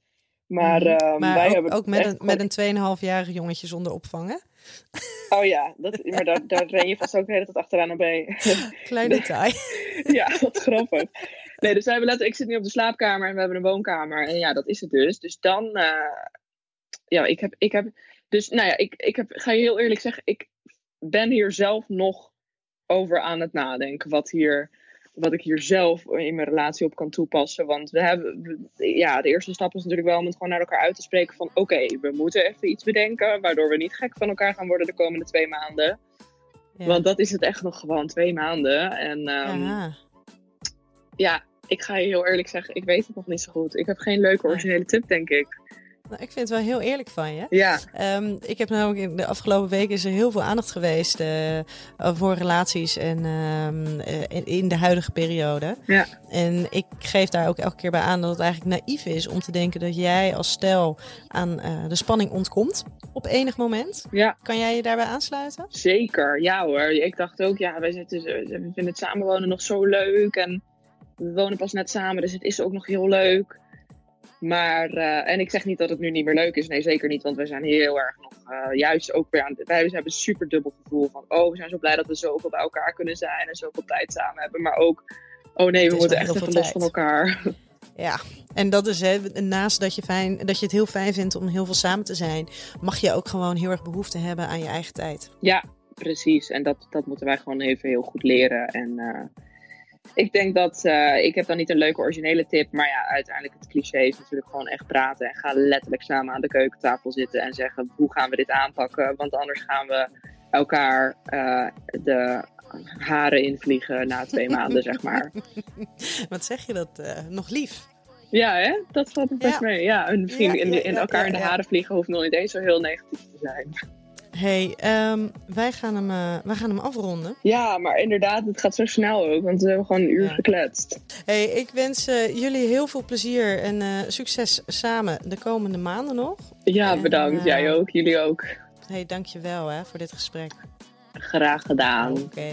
Maar, Mhm. ehm, maar wij ook, hebben ook met, een, met een 2,5-jarige jongetje zonder opvang, hè? Oh ja, dat, maar daar, daar ren je vast ook de hele tijd achteraan op bij. Klein detail. ja, wat grappig. Nee, dus we hebben letterlijk, ik zit nu op de slaapkamer en we hebben een woonkamer. En ja, dat is het dus. Dus dan, eh, ja, ik heb, ik heb, dus nou ja, ik, ik heb, ga je heel eerlijk zeggen, ik ben hier zelf nog over aan het nadenken. Wat hier, wat ik hier zelf in mijn relatie op kan toepassen. Want we hebben, ja, de eerste stap is natuurlijk wel om het gewoon naar elkaar uit te spreken van, oké, we moeten even iets bedenken, waardoor we niet gek van elkaar gaan worden de komende twee maanden. Ja. Want dat is het echt nog gewoon twee maanden. En ehm, Ja. ja, ik ga je heel eerlijk zeggen, ik weet het nog niet zo goed. Ik heb geen leuke originele tip, denk ik. Nou, ik vind het wel heel eerlijk van je. Ja, Ehm, ik heb namelijk in de afgelopen weken is er heel veel aandacht geweest eh, voor relaties en ehm, eh, in, de huidige periode. Ja. En ik geef daar ook elke keer bij aan dat het eigenlijk naïef is om te denken dat jij als stel aan eh, de spanning ontkomt op enig moment. ja, Kan jij je daarbij aansluiten? zeker. Ja hoor. Ik dacht ook, ja, wij zitten, we vinden het samenwonen nog zo leuk. En we wonen pas net samen, dus het is ook nog heel leuk. Maar, eh, en ik zeg niet dat het nu niet meer leuk is. Nee, zeker niet. Want we zijn heel erg nog, eh, juist ook weer aan Wij hebben een super dubbel gevoel van, oh, we zijn zo blij dat we zoveel bij elkaar kunnen zijn. En zoveel tijd samen hebben. Maar ook, oh nee, we moeten echt even los van elkaar. Ja, en dat is hè, naast dat je, fijn, dat je het heel fijn vindt om heel veel samen te zijn, mag je ook gewoon heel erg behoefte hebben aan je eigen tijd. Ja, precies. En dat, dat moeten wij gewoon even heel goed leren. En eh, ik denk dat, eh, ik heb dan niet een leuke originele tip, maar ja, uiteindelijk het cliché is natuurlijk gewoon echt praten. En ga letterlijk samen aan de keukentafel zitten en zeggen, hoe gaan we dit aanpakken? Want anders gaan we elkaar eh, de haren invliegen na twee maanden, zeg maar. Wat zeg je dat eh, nog lief? Ja, hè? Dat valt me best Ja. mee. Ja, misschien Ja, in, ja, in elkaar in de haren vliegen hoeft nog niet eens zo heel negatief te zijn. Hey, ehm, wij, gaan hem, eh, wij gaan hem afronden. Ja, maar inderdaad, het gaat zo snel ook, want we hebben gewoon een uur Ja. gekletst. Hey, ik wens eh, jullie heel veel plezier en eh, succes samen de komende maanden nog. Ja, En, bedankt. Jij ook, jullie ook. Hey, dankjewel hè, voor dit gesprek. Graag gedaan. Oké.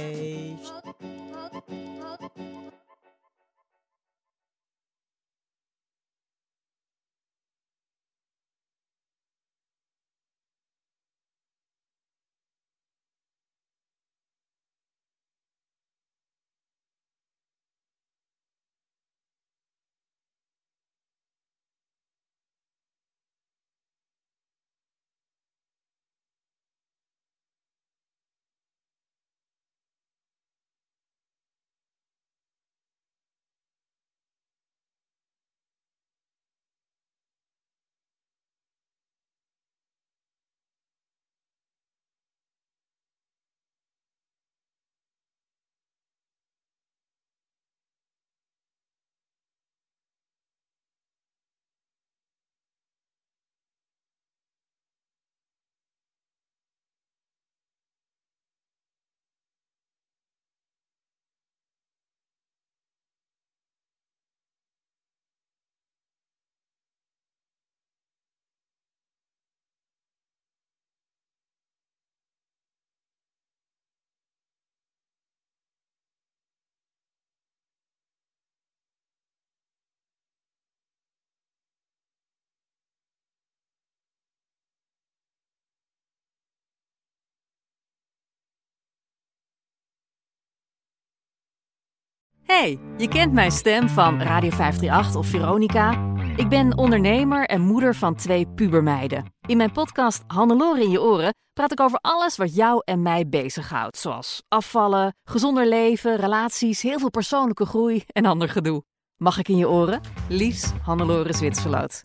Hey, je kent mijn stem van Radio 538 of Veronica. Ik ben ondernemer en moeder van twee pubermeiden. In mijn podcast Hannelore in je oren praat ik over alles wat jou en mij bezighoudt. Zoals afvallen, gezonder leven, relaties, heel veel persoonlijke groei en ander gedoe. Mag ik in je oren? Liefs, Hannelore Zwitserloot.